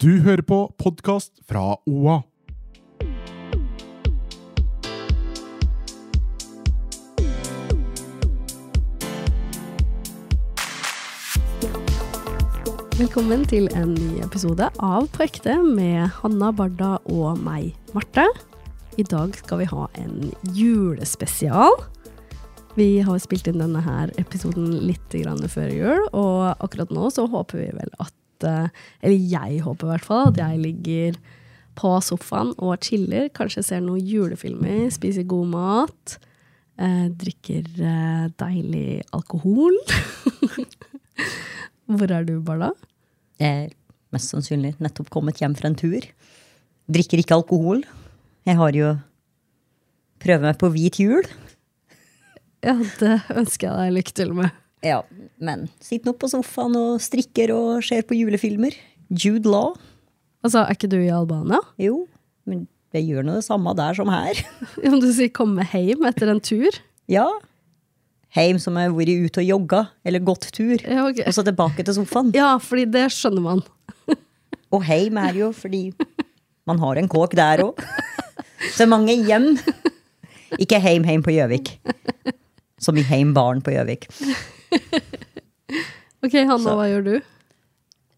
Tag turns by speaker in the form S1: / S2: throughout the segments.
S1: Du hører på podkast fra OA.
S2: Velkommen til en ny episode av På ekte med Hanna Barda og meg, Marte. I dag skal vi ha en julespesial. Vi har spilt inn denne her episoden litt før jul, og akkurat nå så håper vi vel at eh, Eller jeg håper i hvert fall at jeg ligger på sofaen og chiller. Kanskje ser noen julefilmer, spiser god mat. eh, drikker eh, deilig alkohol. Hvor er du, Barla?
S3: Jeg er mest sannsynlig nettopp kommet hjem fra en tur. Drikker ikke alkohol. Jeg har jo prøver meg på hvit jul.
S2: Ja, det ønsker jeg deg lykke til med.
S3: Ja, men sitter nå på sofaen og strikker og ser på julefilmer. Jude Law.
S2: Altså, er ikke du i Albania?
S3: Jo, men jeg gjør nå det samme der som her.
S2: Om du sier komme hjem etter en tur?
S3: Ja. Heim som har vært ute og jogga, eller gått tur.
S2: Ja, okay.
S3: Og så tilbake til sofaen.
S2: Ja, fordi det skjønner man.
S3: Og heim er jo fordi man har en kåk der òg. Så mange hjem. Ikke heim, heim på Gjøvik. Som i heim barn på Gjøvik.
S2: Ok, Hanna, hva gjør du?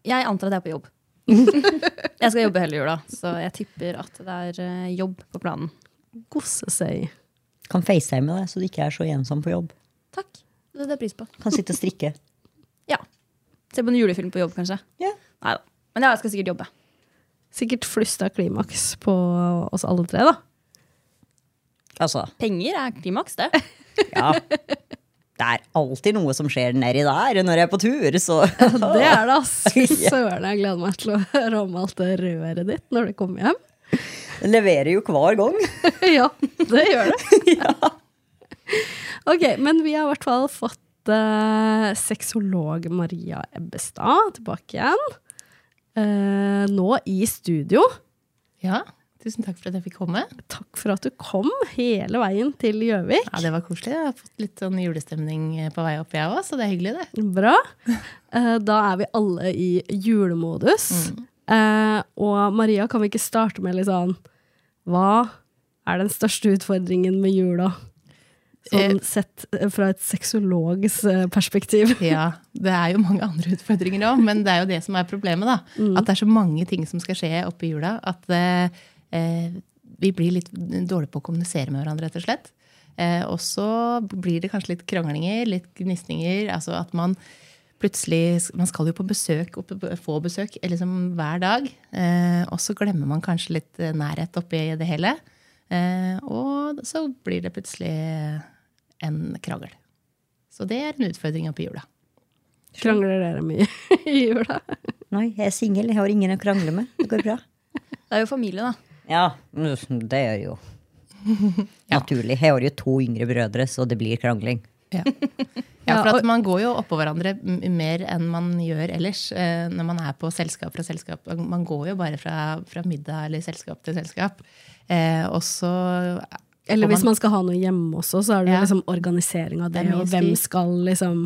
S4: Jeg antar at jeg er på jobb. jeg skal jobbe hele jula, så jeg tipper at det er eh, jobb på planen.
S2: Gosse seg.
S3: Kan facetime deg, så du ikke er så ensom på jobb.
S4: Takk. Det setter jeg pris på.
S3: Kan sitte og strikke.
S4: Ja. Se på en julefilm på jobb, kanskje.
S3: Yeah.
S4: Nei da. Men ja, jeg skal sikkert jobbe.
S2: Sikkert flust av klimaks på oss alle tre, da.
S3: Altså,
S4: Penger er klimaks, det.
S3: ja. Det er alltid noe som skjer nedi der når jeg er på tur, så
S2: Det er det, ass. Fy søren, jeg gleder meg til å høre om alt det røret ditt når du kommer hjem.
S3: Leverer jo hver gang.
S2: ja, det gjør det. Ok, men vi har i hvert fall fått uh, sexolog Maria Ebbestad tilbake igjen. Uh, nå i studio.
S5: Ja, tusen takk for at jeg fikk komme.
S2: Takk for at du kom hele veien til Gjøvik.
S5: Ja, Det var koselig. Jeg har fått litt sånn julestemning på vei opp, jeg òg, så det er hyggelig, det.
S2: Bra. Eh, da er vi alle i julemodus. Mm. og Maria, kan vi ikke starte med litt sånn Hva er den største utfordringen med jula? Sånn sett eh, fra et sexologs eh, perspektiv.
S5: Ja, Det er jo mange andre utfordringer òg, men det er jo det som er problemet. da. At det er så mange ting som skal skje oppi jula at det eh, vi blir litt dårlige på å kommunisere med hverandre, rett og slett. Eh, og så blir det kanskje litt kranglinger, litt gnisninger. altså at man plutselig Man skal jo på besøk, få besøk eh, liksom hver dag. Eh, og så glemmer man kanskje litt eh, nærhet oppi det hele. Eh, og så blir det plutselig en krangel. Så det er en utfordring oppi jula.
S2: Krangler dere mye i jula?
S3: Nei, jeg er singel, jeg har ingen å krangle med. Det går bra.
S4: Det er jo familie, da.
S3: Ja, det er jo naturlig. Jeg har jo to yngre brødre, så det blir krangling.
S5: Ja, for at man går jo oppå hverandre mer enn man gjør ellers eh, når man er på selskap fra selskap. Man går jo bare fra, fra middag eller selskap til selskap. Eh, og så
S2: Eller hvis man skal ha noe hjemme også, så er det
S5: Ja.
S2: liksom organisering av det,
S5: Det
S2: og hvem skal liksom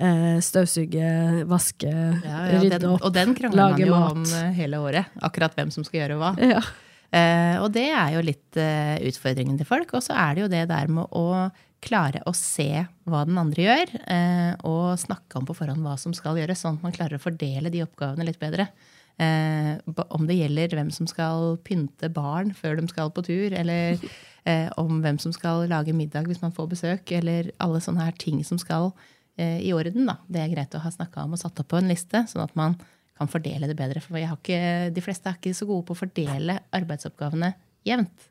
S2: eh, støvsuge, vaske,
S5: ja, ja,
S2: rydde
S5: den,
S2: opp,
S5: Og den krangler man jo
S2: mat.
S5: om eh, hele året. Akkurat hvem som skal gjøre hva.
S2: Ja.
S5: Eh, og det er jo litt eh, utfordringen til folk. Og så er det jo det der med å klare å se hva den andre gjør, eh, og snakke om på forhånd hva som skal gjøres, sånn at man klarer å fordele de oppgavene litt bedre. Eh, om det gjelder hvem som skal pynte barn før de skal på tur, eller eh, om hvem som skal lage middag hvis man får besøk, eller alle sånne her ting som skal eh, i orden. Da. Det er greit å ha snakka om og satt opp på en liste, sånn at man kan fordele det bedre. For jeg har ikke, de fleste er ikke så gode på å fordele arbeidsoppgavene jevnt.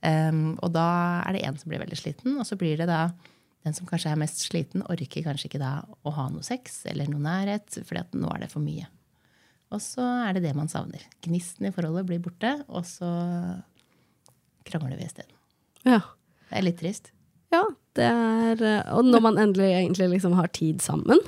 S5: Um, og da er det en som blir veldig sliten, og så blir det da den som kanskje er mest sliten, orker kanskje ikke da å ha noe sex eller noe nærhet, fordi at nå er det for mye. Og så er det det man savner. Gnisten i forholdet blir borte, og så krangler vi isteden.
S2: Ja.
S5: Det er litt trist.
S2: ja, det er Og når man endelig egentlig liksom har tid sammen,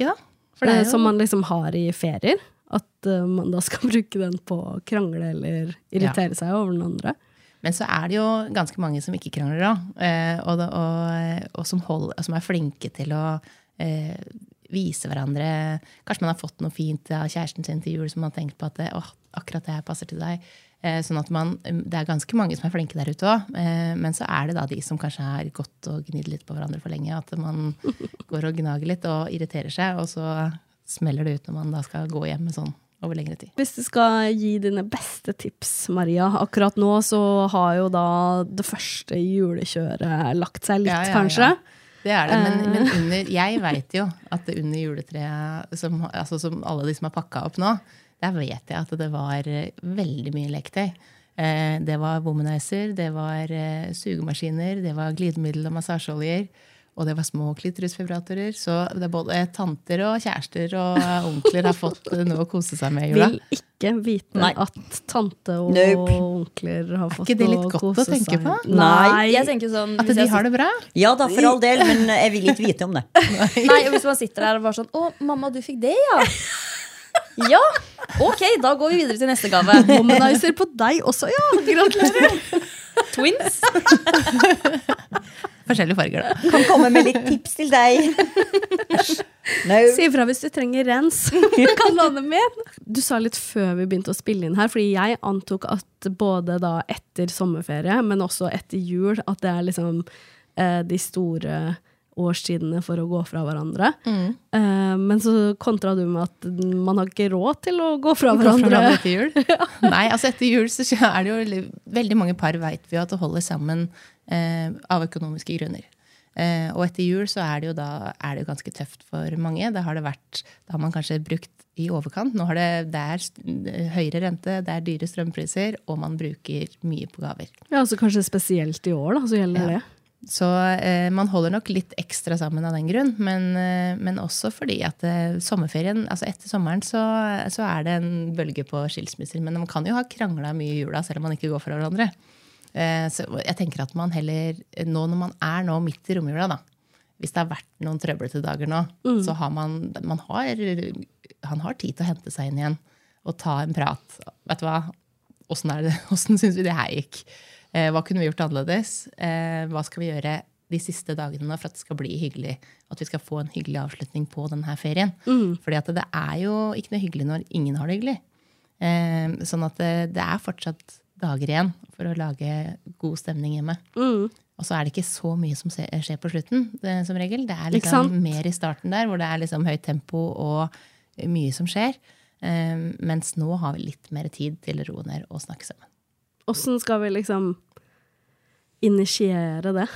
S5: Ja, for det
S2: eh,
S5: er
S2: som man liksom har i ferier, at eh, man da skal bruke den på å krangle eller irritere seg over den andre.
S5: Men så er det jo ganske mange som ikke krangler òg. Eh, og, og, og som, hold, som er flinke til å eh, vise hverandre Kanskje man har fått noe fint av kjæresten sin til jul som man har tenkt på at det, åh, akkurat det her passer til deg. Eh, sånn at man, Det er ganske mange som er flinke der ute òg. Eh, men så er det da de som kanskje har gått og gnidd litt på hverandre for lenge. At man går og gnager litt og irriterer seg, og så smeller det ut når man da skal gå hjem med sånn over lengre tid.
S2: Hvis du skal gi dine beste tips, Maria Akkurat nå så har jo da det første julekjøret lagt seg litt,
S5: Ja, ja, ja.
S2: kanskje.
S5: Det er det, men,
S2: Eh.
S5: men under, jeg veit jo at det under juletreet, som, altså som alle de som har pakka opp nå, der vet jeg at det var eh, veldig mye leketøy. Eh, det var womanizer, det var eh, sugemaskiner, det var glidemiddel og massasjeoljer. Og det var små klitorisvibratorer. Så det er både tanter og kjærester og onkler har fått noe å kose seg med i jula.
S2: Vil ikke vite
S3: Nei.
S2: at tante og
S3: Nope.
S2: onkler har fått noe å kose seg Er
S5: ikke det litt godt å tenke på?
S2: Nei.
S4: Jeg tenker sånn
S5: At
S4: hvis
S5: de
S4: jeg
S5: har det bra.
S3: Ja da, for all del, men jeg vil ikke vite om det.
S4: Nei, og Hvis man sitter der og bare sånn Å, mamma, du fikk det, ja? Ja! Ok, da går vi videre til neste gave.
S2: Womanizer på deg også, ja! Gratulerer!
S4: Twins.
S5: Forskjellige farger, da.
S3: Kan komme med litt tips til deg. No.
S2: Si ifra hvis du trenger rens. kan låne med. Du sa litt før vi begynte å spille inn her, fordi jeg antok at både da etter sommerferie, men også etter jul, at det er liksom eh, de store årstidene for å gå fra hverandre.
S5: Mm.
S2: Uh, men så kontra du med at man har ikke råd til å gå fra
S5: Gå fra
S2: hverandre.
S5: etter jul? Nei, altså etter jul så er det jo veldig- mange par vet vi at det holder sammen uh, av økonomiske grunner. Uh, og etter jul så er det jo da er det jo ganske tøft for mange. Da har det vært, da har man kanskje brukt i overkant. Nå har det, det er høyere rente, det er dyre strømpriser, og man bruker mye på gaver.
S2: Ja, altså Kanskje spesielt i år, da, så gjelder
S5: Ja.
S2: det.
S5: Så eh, man holder nok litt ekstra sammen av den grunn, men, eh, men også fordi at eh, sommerferien, altså etter sommeren så, så er det en bølge på skilsmisser. Men man kan jo ha krangla mye i jula selv om man ikke går fra hverandre. Eh, så jeg tenker at man heller, nå når man er nå midt i romjula, da, hvis det har vært noen trøblete dager nå, så har man, man har, han har tid til å hente seg inn igjen og ta en prat. Vet du hva? Åssen syns vi det her gikk? Eh, hva kunne vi gjort annerledes? Eh, hva skal vi gjøre de siste dagene nå for at det skal bli hyggelig? At vi skal få en hyggelig avslutning på denne ferien. Fordi at det er jo ikke noe hyggelig når ingen har det hyggelig. Eh, sånn at det, det er fortsatt dager igjen for å lage god stemning hjemme. Og så er det ikke så mye som skjer på slutten, det, som regel. Det er liksom mer i starten der, hvor det er liksom høyt tempo og mye som skjer. Um, mens nå har vi litt mer tid til å roe ned og snakke sammen.
S2: Åssen skal vi liksom initiere det?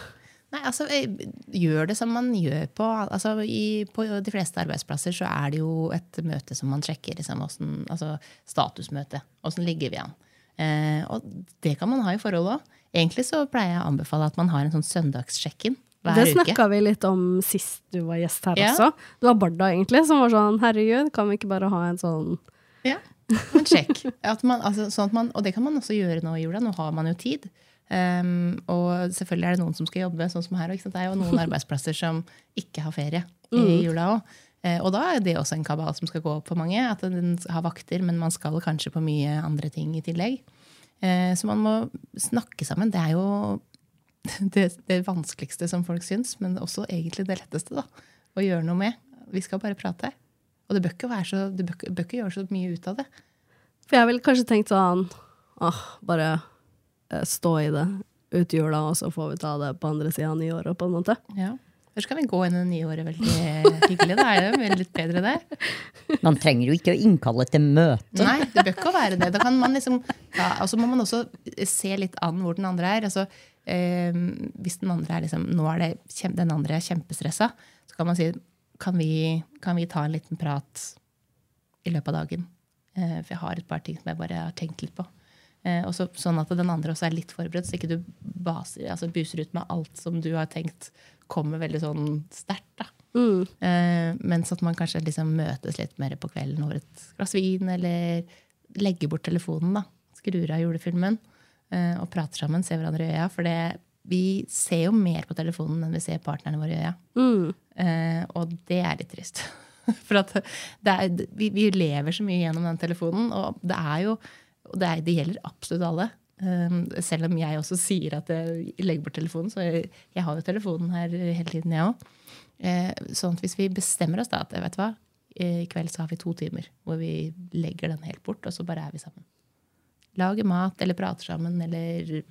S5: Nei, altså, eh, gjør det som man gjør på altså, i, På de fleste arbeidsplasser så er det jo et møte som man sjekker. Liksom, hvordan, altså, statusmøte. Åssen ligger vi an? Eh, og det kan man ha i forhold òg. Egentlig så pleier jeg å anbefale at man har en sånn søndagssjekk-in
S2: Det snakka vi litt om sist du var gjest her
S5: Ja.
S2: også. Det var Barda, egentlig, som var sånn herregud, kan vi ikke bare ha en sånn
S5: Ja, en sjekk. At man, altså, sånn at man, og det kan man også gjøre nå i jula. Nå har man jo tid. Um, og selvfølgelig er det noen som skal jobbe, sånn som her. Ikke sant? Det er jo noen arbeidsplasser som ikke har ferie i jula òg. og da er det også en kabal som skal gå opp for mange. At den har vakter, men man skal kanskje på mye andre ting i tillegg. Eh, så man må snakke sammen. Det er jo det, det vanskeligste som folk syns, men også egentlig det letteste da, å gjøre noe med. Vi skal bare prate. Og det bør ikke, være så, det bør, bør ikke gjøre så mye ut av det.
S2: For jeg ville kanskje tenkt sånn åh, bare eh, stå i det ut jula, og så får vi ta det på andre sida av nyåret, på en måte.
S5: Ja. Ellers kan vi gå inn i det nye året veldig hyggelig. Da er det vel litt bedre det.
S3: Man trenger jo ikke å innkalle til møte.
S5: Nei, det bør ikke være det. Da kan man liksom, ja, og så må man også se litt an hvor den andre er. Altså, eh, hvis den andre er liksom, nå er det, den andre er kjempestressa, så kan man si kan vi, kan vi ta en liten prat i løpet av dagen? Eh, for jeg har et par ting som jeg bare har tenkt litt på. Eh, og sånn at den andre også er litt forberedt, så ikke du baser, altså buser ut med alt som du har tenkt kommer veldig sånn sterkt.
S2: Mm.
S5: Eh, mens at man kanskje liksom møtes litt mer på kvelden over et glass vin, eller legger bort telefonen, da. Skrur av julefilmen eh, og prater sammen, ser hverandre i øya. For det, vi ser jo mer på telefonen enn vi ser partnerne våre i øya.
S2: Mm.
S5: Uh, og det er litt trist. For at det er, vi, vi lever så mye gjennom den telefonen, og det er jo det, er, det gjelder absolutt alle. Um, selv om jeg også sier at jeg legger bort telefonen, så jeg, jeg har jo telefonen her hele tiden, jeg òg. Uh, sånn at hvis vi bestemmer oss da at vet du hva, i kveld så har vi to timer hvor vi legger den helt bort, og så bare er vi sammen. Lager mat eller prater sammen eller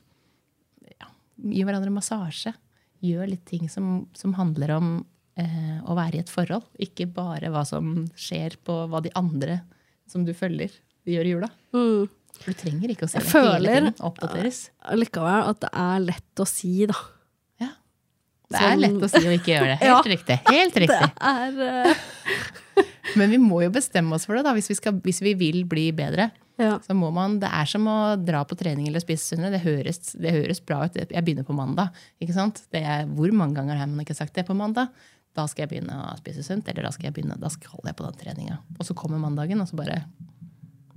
S5: gir hverandre massasje. Gjør litt ting som, som handler om eh, å være i et forhold. Ikke bare hva som skjer på hva de andre som du følger, gjør i jula.
S2: Mm.
S5: Du trenger ikke å se
S2: Jeg
S5: det hele
S2: føler
S5: tiden. Oppdateres.
S2: likevel at det er lett å si, da.
S5: Ja. Det er
S2: Sånn-
S5: lett å si å ikke gjøre det. Helt
S2: Ja.
S5: riktig. Helt riktig.
S2: Det er uh...
S5: Men vi må jo bestemme oss for det, da, hvis vi, skal, hvis vi vil bli bedre.
S2: Ja.
S5: Så må man, Det er som å dra på trening eller spise sunnere. Det høres, det høres bra ut. Jeg begynner på mandag. ikke sant? Det er, hvor mange ganger har man ikke sagt det på mandag? Da skal jeg begynne å spise sunt, eller da skal jeg begynne, da skal jeg på den treninga. Og så kommer mandagen, og så bare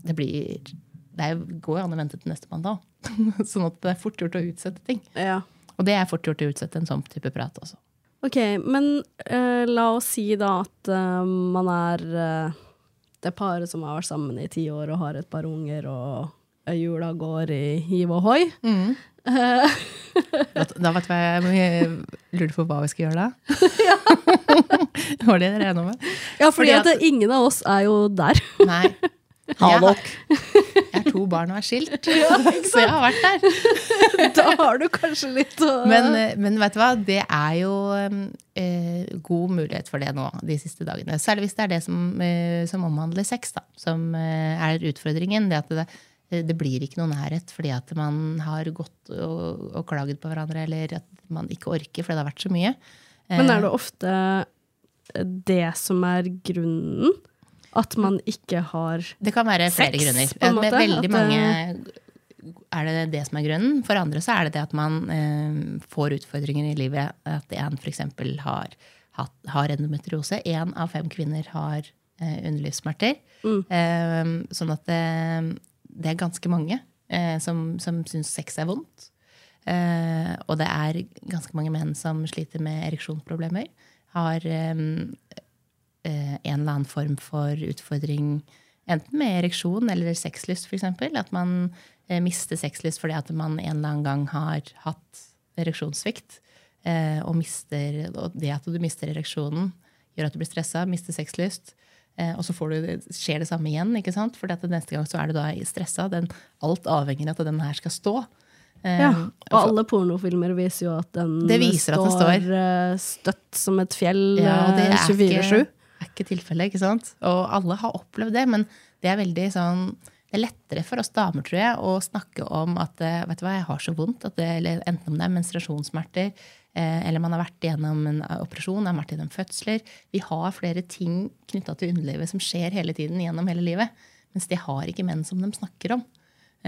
S5: Det blir Det går jo an å vente til neste mandag. sånn at det er fort gjort å utsette ting.
S2: ja.
S5: Og det er fort gjort å utsette en sånn type prat også.
S2: Ok, men uh, la oss si da at uh, man er eh, det paret som har vært sammen i ti år og har et par unger, og jula går i hiv og hoi. Eh,
S5: Da, vet jeg jeg lurer på hva vi skal gjøre da. Var det dere enige om?
S2: ja, fordi,
S5: Fordi
S2: at,
S5: at-
S2: ingen av oss er jo der.
S5: Nei.
S3: Ha
S5: Jeg har- to barn og er skilt, så jeg har vært der.
S2: da har du kanskje litt å
S5: Men, eh, men vet du hva, det er jo eh, god mulighet for det nå de siste dagene. Særlig hvis det er det som, eh, som omhandler sex, da, som eh, er utfordringen. Det at det, det blir ikke noe nærhet fordi at man har gått og, og klaget på hverandre, eller at man ikke orker fordi det har vært så mye.
S2: Men
S5: Eh,
S2: er det ofte det som er grunnen? At man ikke har sex.
S5: Det kan være flere
S2: Sex,
S5: grunner.
S2: på en
S5: Med
S2: måte,
S5: veldig mange er det det som er grunnen. For andre så er det det at man eh, får utfordringer i livet. At en f.eks. Har, har endometriose. Én av fem kvinner har eh, underlivssmerter.
S2: Mm.
S5: Eh, sånn at det, det er ganske mange eh, som, som syns sex er vondt. Eh, og det er ganske mange menn som sliter med ereksjonsproblemer. Har eh, eh, en eller annen form for utfordring enten med ereksjon eller sexlyst, f.eks. At man eh, mister sexlyst fordi at man en eller annen gang har hatt ereksjonssvikt. Eh, og, mister, og det at du mister ereksjonen, gjør at du blir stressa, mister sexlyst. Eh, og så får du, skjer det samme igjen, ikke sant? for neste gang så er du da stressa. Den, alt avhenger av at den her skal stå. Eh,
S2: Ja, og alle pornofilmer viser jo at den,
S5: Det viser at den står.
S2: eh, støtt som et fjell
S5: Ja, og det
S2: eh,
S5: er
S2: 24-7.
S5: Er ikke tilfellet, ikke sant? Og alle har opplevd det, men det er veldig sånn det er lettere for oss damer tror jeg, å snakke om at eh, vet du hva, jeg har så vondt. At det, eller enten om det er menstruasjonssmerter, eh, eller man har vært gjennom en operasjon, har vært gjennom fødsler. Vi har flere ting knytta til underlivet som skjer hele tiden gjennom hele livet. Mens det har ikke menn som de snakker om.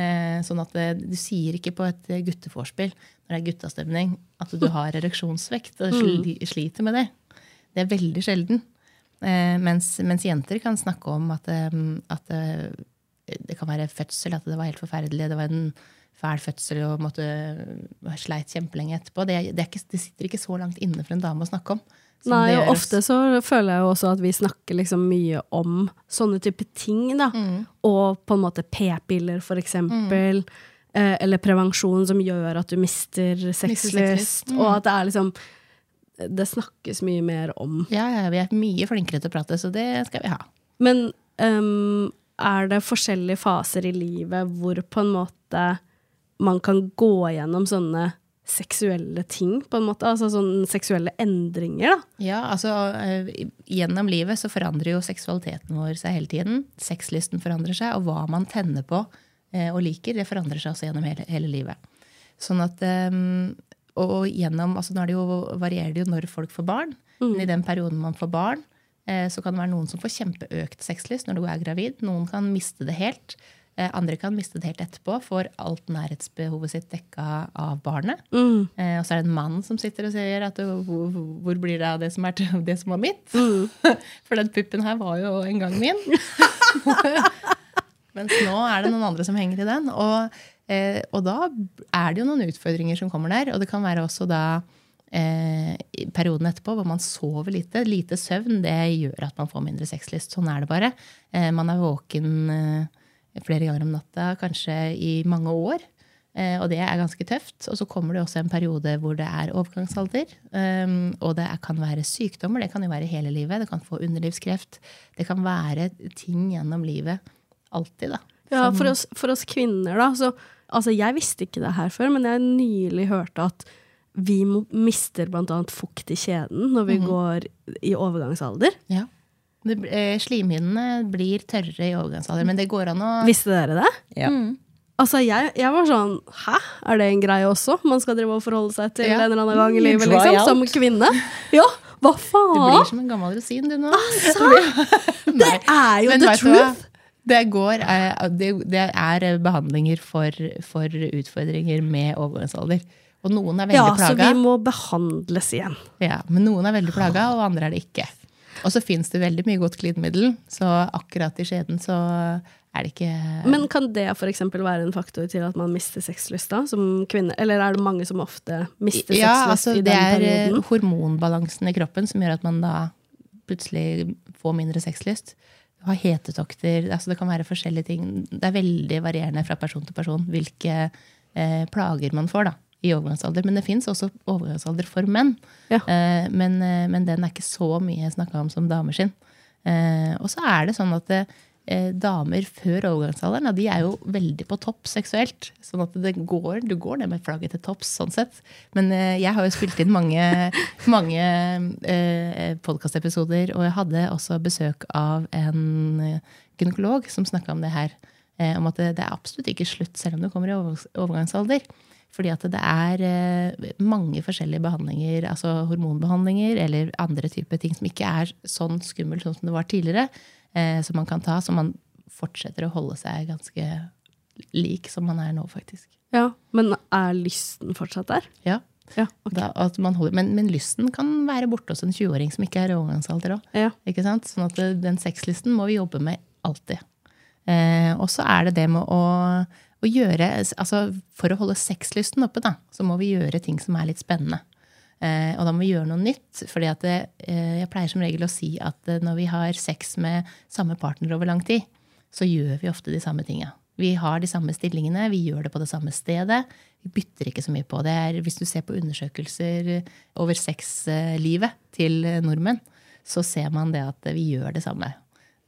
S5: Eh, sånn at det, Du sier ikke på et gutteforspill når det er guttastemning, at du har ereksjonsvekt og sli, sliter med det. Det er veldig sjelden. Eh, mens, mens jenter kan snakke om at, eh, at eh, det kan være fødsel, at det var helt forferdelig. Det var en fæl fødsel og måtte sleit kjempelenge etterpå. Det, det, er ikke, det sitter ikke så langt inne for en dame å snakke om.
S2: Nei, og ofte så føler jeg jo også at vi snakker liksom mye om sånne type ting, da.
S5: Mm.
S2: Og på en måte p-piller, for eksempel. Eh, eller prevensjon som gjør at du mister
S5: sexlyst. Mm.
S2: Og at det er liksom Det snakkes mye mer om.
S5: Ja, ja, vi er mye flinkere til å prate, så det skal vi ha.
S2: Men um, er det forskjellige faser i livet hvor på en måte man kan gå gjennom sånne seksuelle ting, på en måte? Altså sånne seksuelle endringer, da?
S5: Ja, altså eh, Gjennom livet så forandrer jo seksualiteten vår seg hele tiden. Sexlysten forandrer seg, og hva man tenner på eh, og liker, det forandrer seg også gjennom hele, hele livet. Sånn at, eh, og gjennom, altså Nå det jo, varierer det jo når folk får barn. Men i den perioden man får barn, eh, så kan det være noen som får kjempeøkt sexlyst når du er gravid. Noen kan miste det helt. Eh, andre kan miste det helt etterpå, får alt nærhetsbehovet sitt dekka av barnet.
S2: Mm.
S5: Eh, og så er det en mann som sitter og sier at hvor, hvor blir det av det som, er det som var mitt?
S2: Mm.
S5: For den puppen her var jo en gang min. Mens nå er det noen andre som henger i den. Og, eh, og da er det jo noen utfordringer som kommer der. Og det kan være også da eh, perioden etterpå hvor man sover lite. Lite søvn det gjør at man får mindre sexlyst. Sånn er det bare. Eh, man er våken eh, flere ganger om natta, kanskje i mange år. Eh, og det er ganske tøft. Og så kommer det også en periode hvor det er overgangsalder. Um, og det kan være sykdommer. Det kan jo være hele livet. Det kan få underlivskreft. Det kan være ting gjennom livet. Alltid, da.
S2: Ja, for oss, for oss kvinner, da. Så, altså, jeg visste ikke det her før, men jeg nylig hørte at vi mister blant annet fukt i kjeden når vi
S5: Mhm.
S2: går i overgangsalder.
S5: Ja. Det, eh, slimhinnene blir tørre i overgangsalder, men det går an å
S2: Visste dere det?
S3: Ja.
S5: Mm.
S2: Altså, jeg, jeg var sånn Hæ, er det en greie også? Man skal drive og forholde seg til
S5: Ja.
S2: en eller annen gang i
S3: Mm,
S2: livet, liksom,
S3: out.
S2: som kvinne? Ja, hva faen?
S5: Du blir som en gammel rosin, du nå.
S2: Altså, Det er jo
S5: Men
S2: the truth!
S5: Det, går, eh, det, er behandlinger for, for utfordringer med overgangsalder. Og noen er veldig
S2: Ja, så vi må behandles igjen.
S5: Ja, men noen er veldig plaga, og andre er det ikke. Og så fins det veldig mye godt glidemiddel, så akkurat i skjeden så er det ikke
S2: Men kan det f.eks. være en faktor til at man mister sexlysta som kvinne? Eller er det mange som ofte mister
S5: Ja,
S2: sexlyst
S5: altså
S2: i den
S5: er det
S2: er
S5: hormonbalansen i kroppen som gjør at man da plutselig får mindre sexlyst. Har hetetokter, altså det kan være forskjellige ting. Det er veldig varierende fra person til person hvilke eh, plager man får da, i overgangsalder. Men det fins også overgangsalder for menn.
S2: Ja.
S5: Eh, men, eh, men den er ikke så mye snakka om som damer sin. Eh, og så er det sånn at eh, damer før overgangsalderen og de er jo veldig på topp seksuelt. Sånn at det går, du går ned med flagget til topps. sånn sett. Men eh, jeg har jo spilt inn mange, mange eh, podkastepisoder, og jeg hadde også besøk av en eh, gynekolog som snakka om det her. Eh, om at det, det er absolutt ikke slutt selv om du kommer i overgangsalder. Fordi at det er eh, mange forskjellige behandlinger, altså hormonbehandlinger eller andre typer ting som ikke er sånn skummelt sånn som det var tidligere, eh, som man kan ta, så man fortsetter å holde seg ganske lik som man er nå, faktisk.
S2: Ja, Men er lysten fortsatt der?
S5: Ja.
S2: Ja, okay.
S5: Da, at man holder, men, men lysten kan være borte hos en 20-åring som ikke er i overgangsalder òg.
S2: Ja.
S5: Ikke sant? Sånn at den sexlysten må vi jobbe med alltid. Eh, og så er det det med å, å gjøre altså For å holde sexlysten oppe, da, så må vi gjøre ting som er litt spennende. Eh, og da må vi gjøre noe nytt. fordi eh, jeg pleier som regel å si at eh, når vi har sex med samme partner over lang tid, så gjør vi ofte de samme tinga. Vi har de samme stillingene, vi gjør det på det samme stedet. Vi bytter ikke så mye på det. Er, hvis du ser på undersøkelser over sexlivet til nordmenn, så ser man det at vi gjør det samme.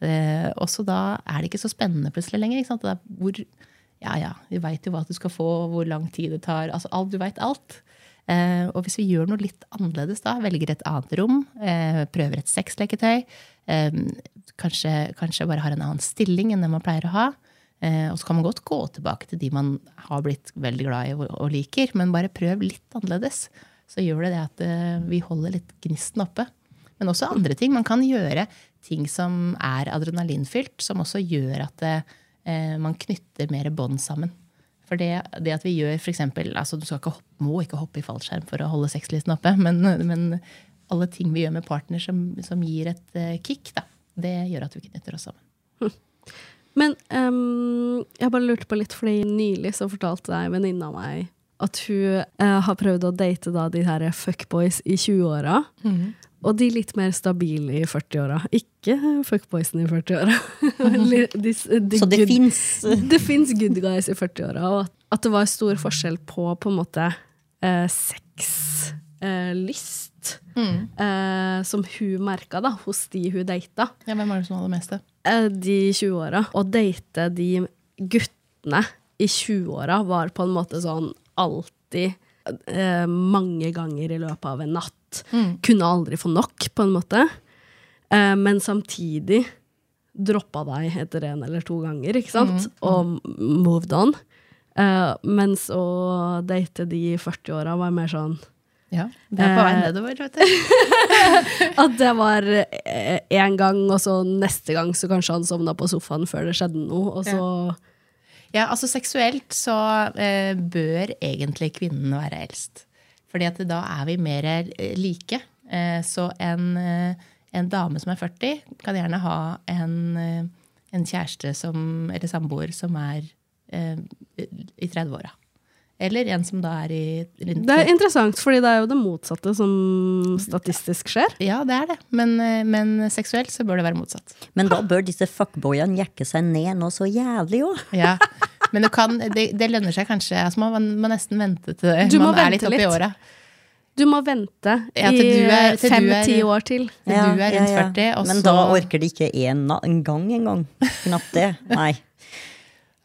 S5: Eh, også da er det ikke så spennende plutselig lenger. Ikke sant? Hvor, ja, ja, vi veit jo hva du skal få, hvor lang tid det tar. altså alt, Du veit alt. Eh, og hvis vi gjør noe litt annerledes da, velger et annet rom, eh, prøver et sexleketøy, eh, kanskje, kanskje bare har en annen stilling enn det man pleier å ha, og så kan man godt gå tilbake til de man har blitt veldig glad i og, liker, men bare prøv litt annerledes. Så gjør det det at vi holder litt gnisten oppe. Men også andre ting. Man kan gjøre ting som er adrenalinfylt, som også gjør at man knytter mer bånd sammen. For det, det at vi gjør for eksempel, altså Du skal ikke hoppe, må ikke hoppe i fallskjerm for å holde sexlisten oppe, men, men alle ting vi gjør med partner som, som gir et eh, kick, da, det gjør at vi knytter oss sammen.
S2: Men um, jeg bare lurte på litt, fordi nylig så fortalte ei venninne av meg at hun uh, har prøvd å date da de her fuckboys i 20-åra. Og de litt mer stabile i 40-åra. Ikke fuckboysene i 40-åra. Li- de s- de
S3: Så det fins
S2: det fins good guys i 40-åra, og at- det var stor forskjell på på en måte eh, sexlyst. Eh, mm. eh, som hun merka da, hos de hun data
S5: Ja, Hvem var det som har det
S2: eh, de 20-åra. Å date de guttene i 20-åra var på en måte sånn alltid eh, mange ganger i løpet av en natt. Kunne aldri få nok, på en måte. Eh, men samtidig droppa deg etter en eller to ganger, ikke sant? Og moved on. Eh, mens å date de 40-åra var mer sånn
S5: Ja, Det er på vei
S2: Eh,
S5: nedover, vet du.
S2: At det var én gang, og så neste gang så kanskje han sovna på sofaen før det skjedde noe, og så
S5: Ja, altså seksuelt så eh, bør egentlig kvinnen være eldst. Fordi at da er vi mer eh, like. Eh, så en, eh, en dame som er 40, kan gjerne ha en, eh, en kjæreste som, eller samboer som er eh, i 30-åra. Eller en som da er i rundt
S2: Det er interessant, fordi det er jo det motsatte som statistisk skjer.
S5: Ja, det er det. Men, eh, men seksuelt så bør det være motsatt.
S3: Men da bør disse fuckboyene jekke seg ned nå så jævlig jo.
S5: Ja. Men det, kan, det, det lønner seg kanskje. Altså man må nesten vente til
S2: Du må
S5: man er litt oppi åra.
S2: Du må vente
S5: Ja, til du er- til du er-
S2: fem-ti år til.
S5: Til du er rundt 40, og
S3: Men
S5: så
S3: da orker de ikke en, en gang engang. Knapt det. Nei.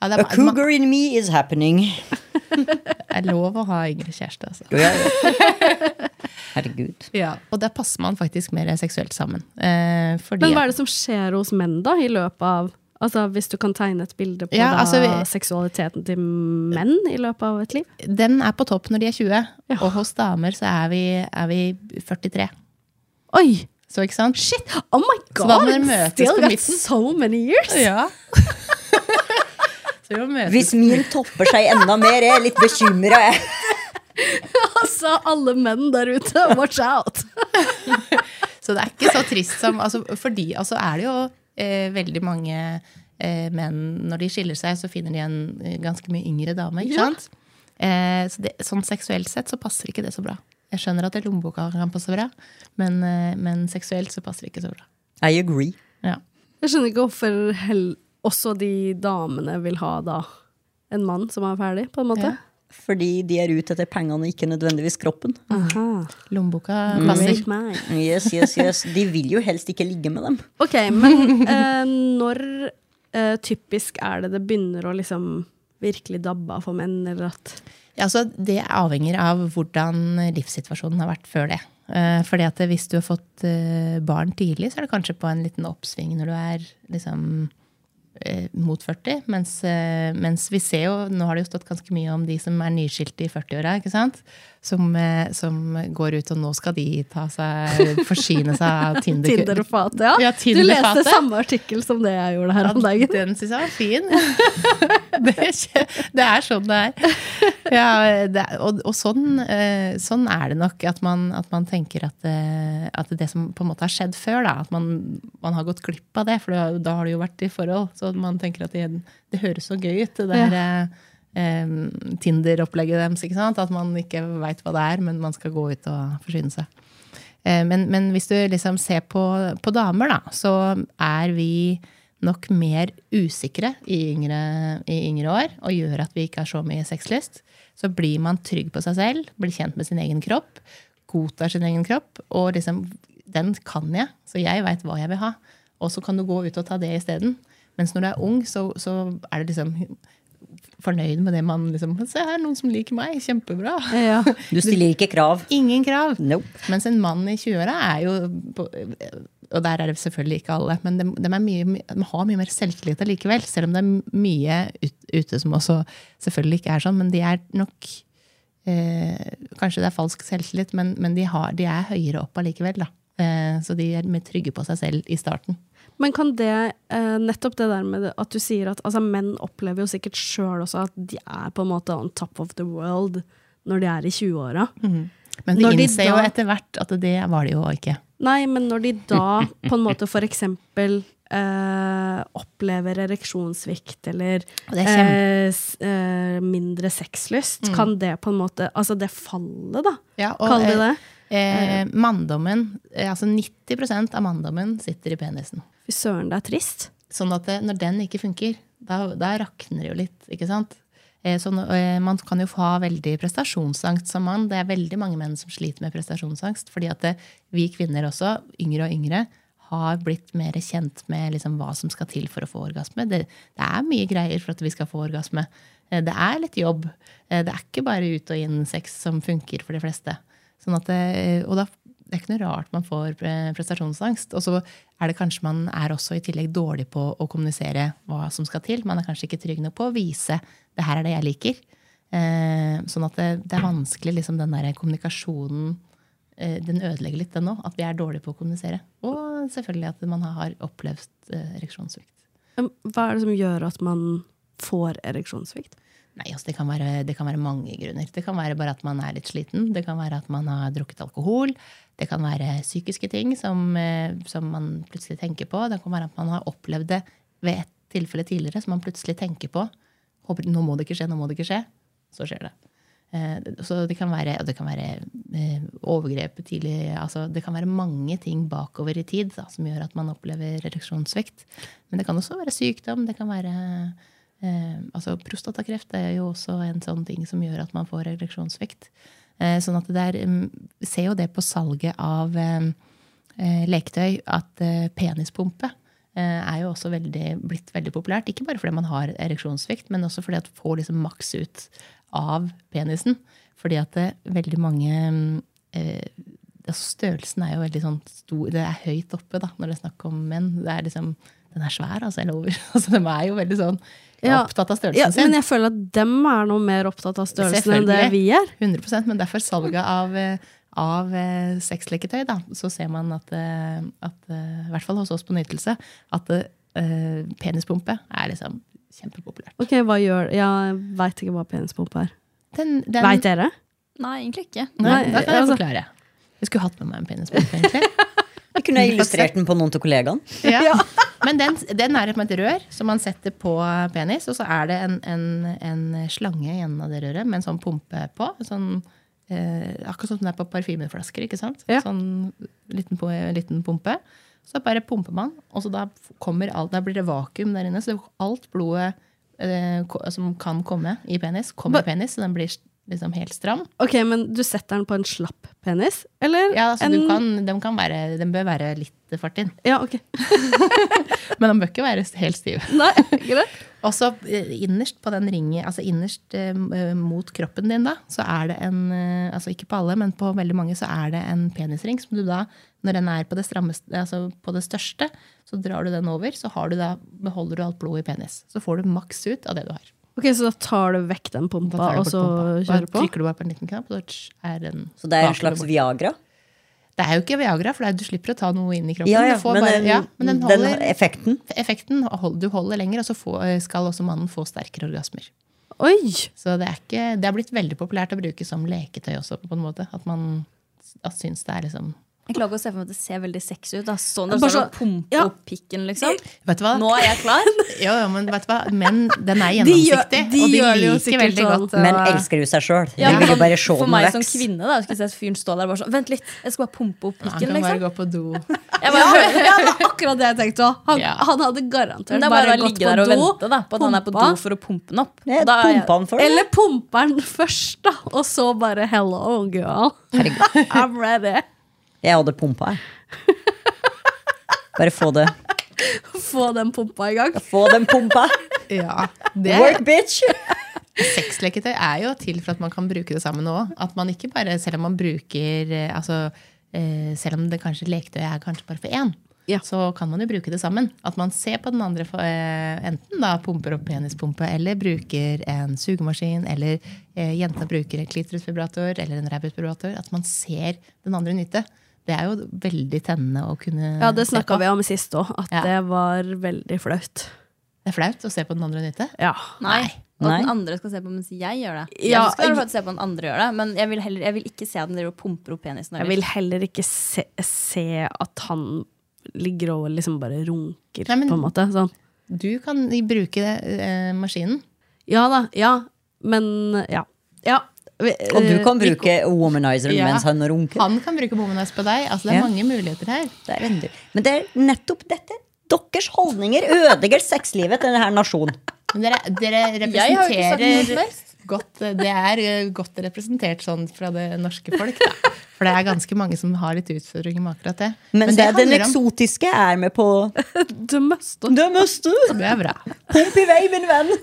S5: ja, det,
S3: A
S5: er, man,
S3: cougar in me is happening.
S5: det er lov å ha yngre kjæreste, altså.
S3: Ja, ja. Herregud.
S5: Ja. Og der passer man faktisk mer seksuelt sammen. Eh, fordi
S2: Men hva er det som skjer hos menn da, i løpet av Altså Hvis du kan tegne et bilde på
S5: Ja,
S2: da,
S5: altså, vi-
S2: seksualiteten til menn i løpet av et liv?
S5: Den er på topp når de er 20,
S2: Ja.
S5: og hos damer så er vi, er vi 43.
S2: Oi!
S5: Så ikke sant?
S2: Shit! Oh my
S5: Så da må
S2: god!
S5: dere møtes
S2: Still
S5: på
S2: got
S5: midten.
S2: so many years!
S5: Ja. så vi møtes.
S3: Hvis min topper seg enda mer, er jeg litt bekymra.
S2: Altså, alle menn der ute, watch out!
S5: Så det er ikke så trist som altså, Fordi altså, er det jo eh, veldig mange eh, menn Når de skiller seg, så finner de en eh, ganske mye yngre dame. ikke
S2: Ja.
S5: sant? Eh, så det, sånn seksuelt sett så passer ikke det så bra. Jeg skjønner at det lommeboka kan passe bra, men, eh, men seksuelt så passer det ikke så bra.
S3: I agree.
S5: Ja.
S2: Jeg skjønner ikke hvorfor også de damene vil ha da en mann som er ferdig, på en måte.
S5: Ja.
S3: Fordi de er ute etter pengene ikke nødvendigvis kroppen.
S2: Aha.
S5: Lommeboka
S2: Mm.
S5: passer.
S2: Mm.
S3: Yes, yes, yes. De vil jo helst ikke ligge med dem.
S2: Ok, men eh, når eh, typisk er det det begynner å liksom virkelig dabbe av for menn, eller at
S5: Ja, altså, det avhenger av hvordan livssituasjonen har vært før det. Eh, fordi at hvis du har fått eh, barn tidlig, så er det kanskje på en liten oppsving når du er liksom mot 40. Mens, eh, mens vi ser jo, nå har det jo stått ganske mye om de som er nyskilte i 40-åra, ikke sant? Som, eh, som går ut, og nå skal de ta seg, forsyne seg av Tinder.
S2: Tinder-fatet, ja.
S5: Ja,
S2: du leste samme artikkel som det jeg gjorde her om dagen.
S5: Den syns jeg var fin. det, er, ikke- det er sånn det er. Ja, det er og og sånn, eh, sånn er det nok. At man, at man tenker at, eh, at det som på en måte har skjedd før, da, at man, man har gått glipp av det. For da, har det jo vært i forhold. Så man tenker at det, det høres så gøy ut. Det der eh, Tinder-opplegget deres. ikke sant? At man ikke veit hva det er, men man skal gå ut og forsyne seg. Eh, Men, men hvis du liksom ser på, på damer, da, så er vi nok mer usikre i yngre, i yngre år, og gjør at vi ikke har så mye sexlyst. Så blir man trygg på seg selv, blir kjent med sin egen kropp, godtar sin egen kropp, og liksom Den kan jeg, så jeg veit hva jeg vil ha. Og så kan du gå ut og ta det isteden. Mens når du er ung, så, så er det liksom fornøyd med det man liksom Se her, noen som liker meg. Kjempebra.
S2: Ja.
S3: Du stiller ikke krav.
S5: Ingen krav.
S3: Nope.
S5: Mens en mann i 20-åra er jo Og der er det selvfølgelig ikke alle, men de, de, mye, de har mye mer selvtillit allikevel. Selv om det er mye ute som også selvfølgelig ikke er sånn. Men de er nok eh, Kanskje det er falsk selvtillit, men, men de, har, de er høyere opp allikevel. Da. Eh, så de er mer trygge på seg selv i starten.
S2: Men kan det, eh, nettopp det der med at du sier at altså, menn opplever jo sikkert sjøl også at de er på en måte on top of the world når de er i 20-åra.
S5: Men de
S2: Når de
S5: innser jo
S2: da-
S5: etter hvert at det var de jo ikke.
S2: Nei, men når de da på en måte for eksempel eh, opplever ereksjonssvikt eller
S5: er
S2: eh, eh, mindre sexlyst, kan det på en måte Altså det fallet, da,
S5: Ja,
S2: kall det
S5: eh,
S2: det.
S5: Eh, manndommen, eh, altså 90% av manndommen sitter i penisen.
S2: Fy søren, det er trist.
S5: Sånn at det, når den ikke funker, da, da rakner det jo litt. ikke sant? Eh, så eh, man kan jo ha veldig prestasjonsangst som mann. Det er veldig mange menn som sliter med prestasjonsangst. Fordi at det, vi kvinner også, yngre og yngre, har blitt mer kjent med liksom hva som skal til for å få orgasme. Det, det er mye greier for at vi skal få orgasme. Eh, Det er litt jobb. Eh, Det er ikke bare ut og inn sex som funker for de fleste. Sånn det, og da, det er ikke noe rart man får prestasjonsangst. Og så er det kanskje man er også i tillegg dårlig på å kommunisere hva som skal til. Man er kanskje ikke trygg nok på å vise det her er det jeg liker. Eh, sånn at det, det er vanskelig, liksom den der kommunikasjonen eh, Den ødelegger litt, den òg. At vi er dårlige på å kommunisere. Og selvfølgelig at man har opplevd eh, ereksjonssvikt.
S2: Hva er det som gjør at man får ereksjonssvikt?
S5: Nei, altså det, kan være, det kan være mange grunner. Det kan være bare at man er litt sliten. Det kan være at man har drukket alkohol. Det kan være psykiske ting som, eh, som man plutselig tenker på. Det kan være at man har opplevd det ved et tilfelle tidligere som man plutselig tenker på. Håper, nå må det ikke skje, nå må det ikke skje. Så skjer det. Eh, Så det kan være, det kan være eh, overgrep tidlig altså Det kan være mange ting bakover i tid da, som gjør at man opplever ereksjonssvikt. Men det kan også være sykdom. Det kan være eh, altså Prostatakreft er jo også en sånn ting som gjør at man får ereksjonssvikt. Eh, sånn at det der mm, ser jo det på salget av eh, eh, leketøy at eh, penispumpe eh, er jo også veldig, blitt veldig populært. Ikke bare fordi man har ereksjonssvikt, men også fordi at man får liksom maks ut av penisen. Fordi at det, veldig mange mm, altså Størrelsen er jo veldig sånn stor Det er høyt oppe da, når det er snakk om menn. Det er liksom, den er svær, altså. Eller over. Altså, de er jo veldig sånn
S2: Ja,
S5: opptatt av størrelsen
S2: Ja,
S5: sin.
S2: men jeg føler at dem er noe mer opptatt av størrelsen enn det vi er.
S5: 100% Men derfor salget av, eh, av eh, sexleketøy, da, så ser man at, eh, at i hvert fall hos oss på Nytelse, at uh, penispumpe er liksom kjempepopulært.
S2: Ok, hva gjør Jeg veit ikke hva penispumpe er.
S5: Den, den,
S2: Veit dere?
S4: Nei, egentlig ikke.
S5: Nei,
S2: Nei,
S5: da kan jeg
S2: altså-
S5: forklare. Jeg skulle hatt med meg en penispumpe, egentlig.
S3: Jeg kunne jeg illustrert den på noen av kollegaene.
S5: Ja. Men den, den er et rør som man setter på penis, og så er det en, en, en slange i enden av det røret med en sånn pumpe på. Sånn, eh, akkurat som den er på parfymeflasker. ikke sant?
S2: Ja.
S5: Sånn liten, liten pumpe. Så bare pumper man, og så da, alt, da blir det vakuum der inne. Så alt blodet eh, som kan komme i penis, kommer i penis, så den blir liksom helt stram.
S2: Ok, men du setter den på en slapp penis? Eller
S5: Ja, altså
S2: en
S5: du kan, den, kan være, den bør være litt fart inn.
S2: Ja, ok.
S5: Men den bør ikke være helt stiv.
S2: Nei, greit.
S5: Og så eh, innerst på den ringen, altså innerst eh, mot kroppen din, da, så er det en eh, Altså ikke på alle, men på veldig mange så er det en penisring som du da, når den er på det strammeste, altså på det største, så drar du den over, så har du da, beholder du alt blodet i penis. Så får du maks ut av det du har.
S2: Ok, Så da tar du vekk den pumpa, og så
S5: pumpa.
S2: Kjører du på?
S5: trykker du bare på en liten knapp, og så er den
S3: Så det er en slags. Viagra?
S5: Det er jo ikke Viagra, for du slipper å ta noe inn i kroppen.
S3: Ja, ja,
S5: Du får
S3: men,
S5: bare, ja, men den
S3: den effekten
S5: effekten Du holder lenger, og så får, skal også mannen få sterkere orgasmer.
S2: Oi!
S5: Så det er, ikke, det er blitt veldig populært å bruke som leketøy også. på en måte. At man at syns det er liksom
S4: Jeg klarer ikke å se for meg at det ser veldig sexy ut. Da. Sånn
S2: Bare
S4: står
S2: så-
S4: pumpe
S2: ja.
S4: opp pikken, liksom.
S5: Vet du hva?
S4: Nå er jeg klar.
S5: Jo, jo, men vet du hva? Menn, den er
S2: De gjør-
S5: gjennomsiktig,
S2: de
S5: og de
S2: det
S5: liker veldig
S2: sånn.
S5: godt.
S3: Men
S5: å-
S3: elsker jo seg sjøl.
S4: Ja,
S3: De vil jo bare se
S4: for meg som kvinne da, skulle jeg se fyren stå der bare sånn Vent litt, jeg skal bare pumpe opp
S5: Han
S4: pikken,
S5: kan bare
S4: liksom.
S5: gå på do.
S4: Jeg bare,
S2: Ja, det var akkurat det jeg tenkte òg. Han,
S5: Ja.
S2: han hadde garantert
S4: det er bare
S2: gått
S4: ligge der og
S2: på do,
S4: vente da, på at han er på do for å pumpe den opp. Da er
S3: for
S2: Eller pumper den først, da, og så bare 'hello, girl'. I'm ready.
S3: Jeg hadde pumpa, jeg. Bare få det
S2: Få den pumpa i gang.
S3: Få den pumpa.
S5: Ja, det,
S3: Work, bitch!
S5: Sexleketøy er jo til for at man kan bruke det sammen òg. At man ikke bare, selv om man bruker eh, altså, eh, Selv om det kanskje leketøyet er kanskje bare for én,
S2: Ja.
S5: så kan man jo bruke det sammen. At man ser på den andre for, eh, enten da pumper opp penispumpe, eller bruker en sugemaskin, eller eh, jenta bruker en klitorisvibrator eller en rabbitvibrator. At man ser den andre nyte. Det er jo veldig tennende å kunne
S2: Ja, det snakka vi om sist òg, at
S5: Ja.
S2: det var veldig flaut.
S5: Det er flaut å se på den andre nyte.
S2: Ja.
S4: Nei. Og
S3: Nei.
S4: den andre skal se på mens jeg gjør det.
S2: Ja,
S4: jeg skal
S2: jeg-
S4: se på den andre gjør det, men jeg vil, heller, jeg vil ikke se at den driver og pumper opp penisen.
S2: Jeg vil heller ikke se, se at han ligger og liksom bare runker,
S5: Nei, men-
S2: på en måte. Sånn.
S5: Du kan bruke eh, maskinen.
S2: Ja da, ja, men ja. ja.
S3: Og du kan bruke womanizer
S5: Ja.
S3: mens han runker.
S5: Han kan bruke womanizer på deg. Altså, det er
S3: Ja.
S5: mange muligheter her.
S3: Det er. Men det er nettopp dette. Deres holdninger ødelegger sexlivet til denne nasjonen.
S5: Men dere, dere
S4: Jeg har ikke sagt noe som
S5: representerer. Godt, Det er eh, godt representert sånn fra det norske folk. Da. For det er ganske mange som har litt utfordringer med akkurat det.
S3: Men, det, den eksotiske er med på
S2: Det meste.
S3: The meste.
S5: Det er bra.
S3: Pump i vei, min venn!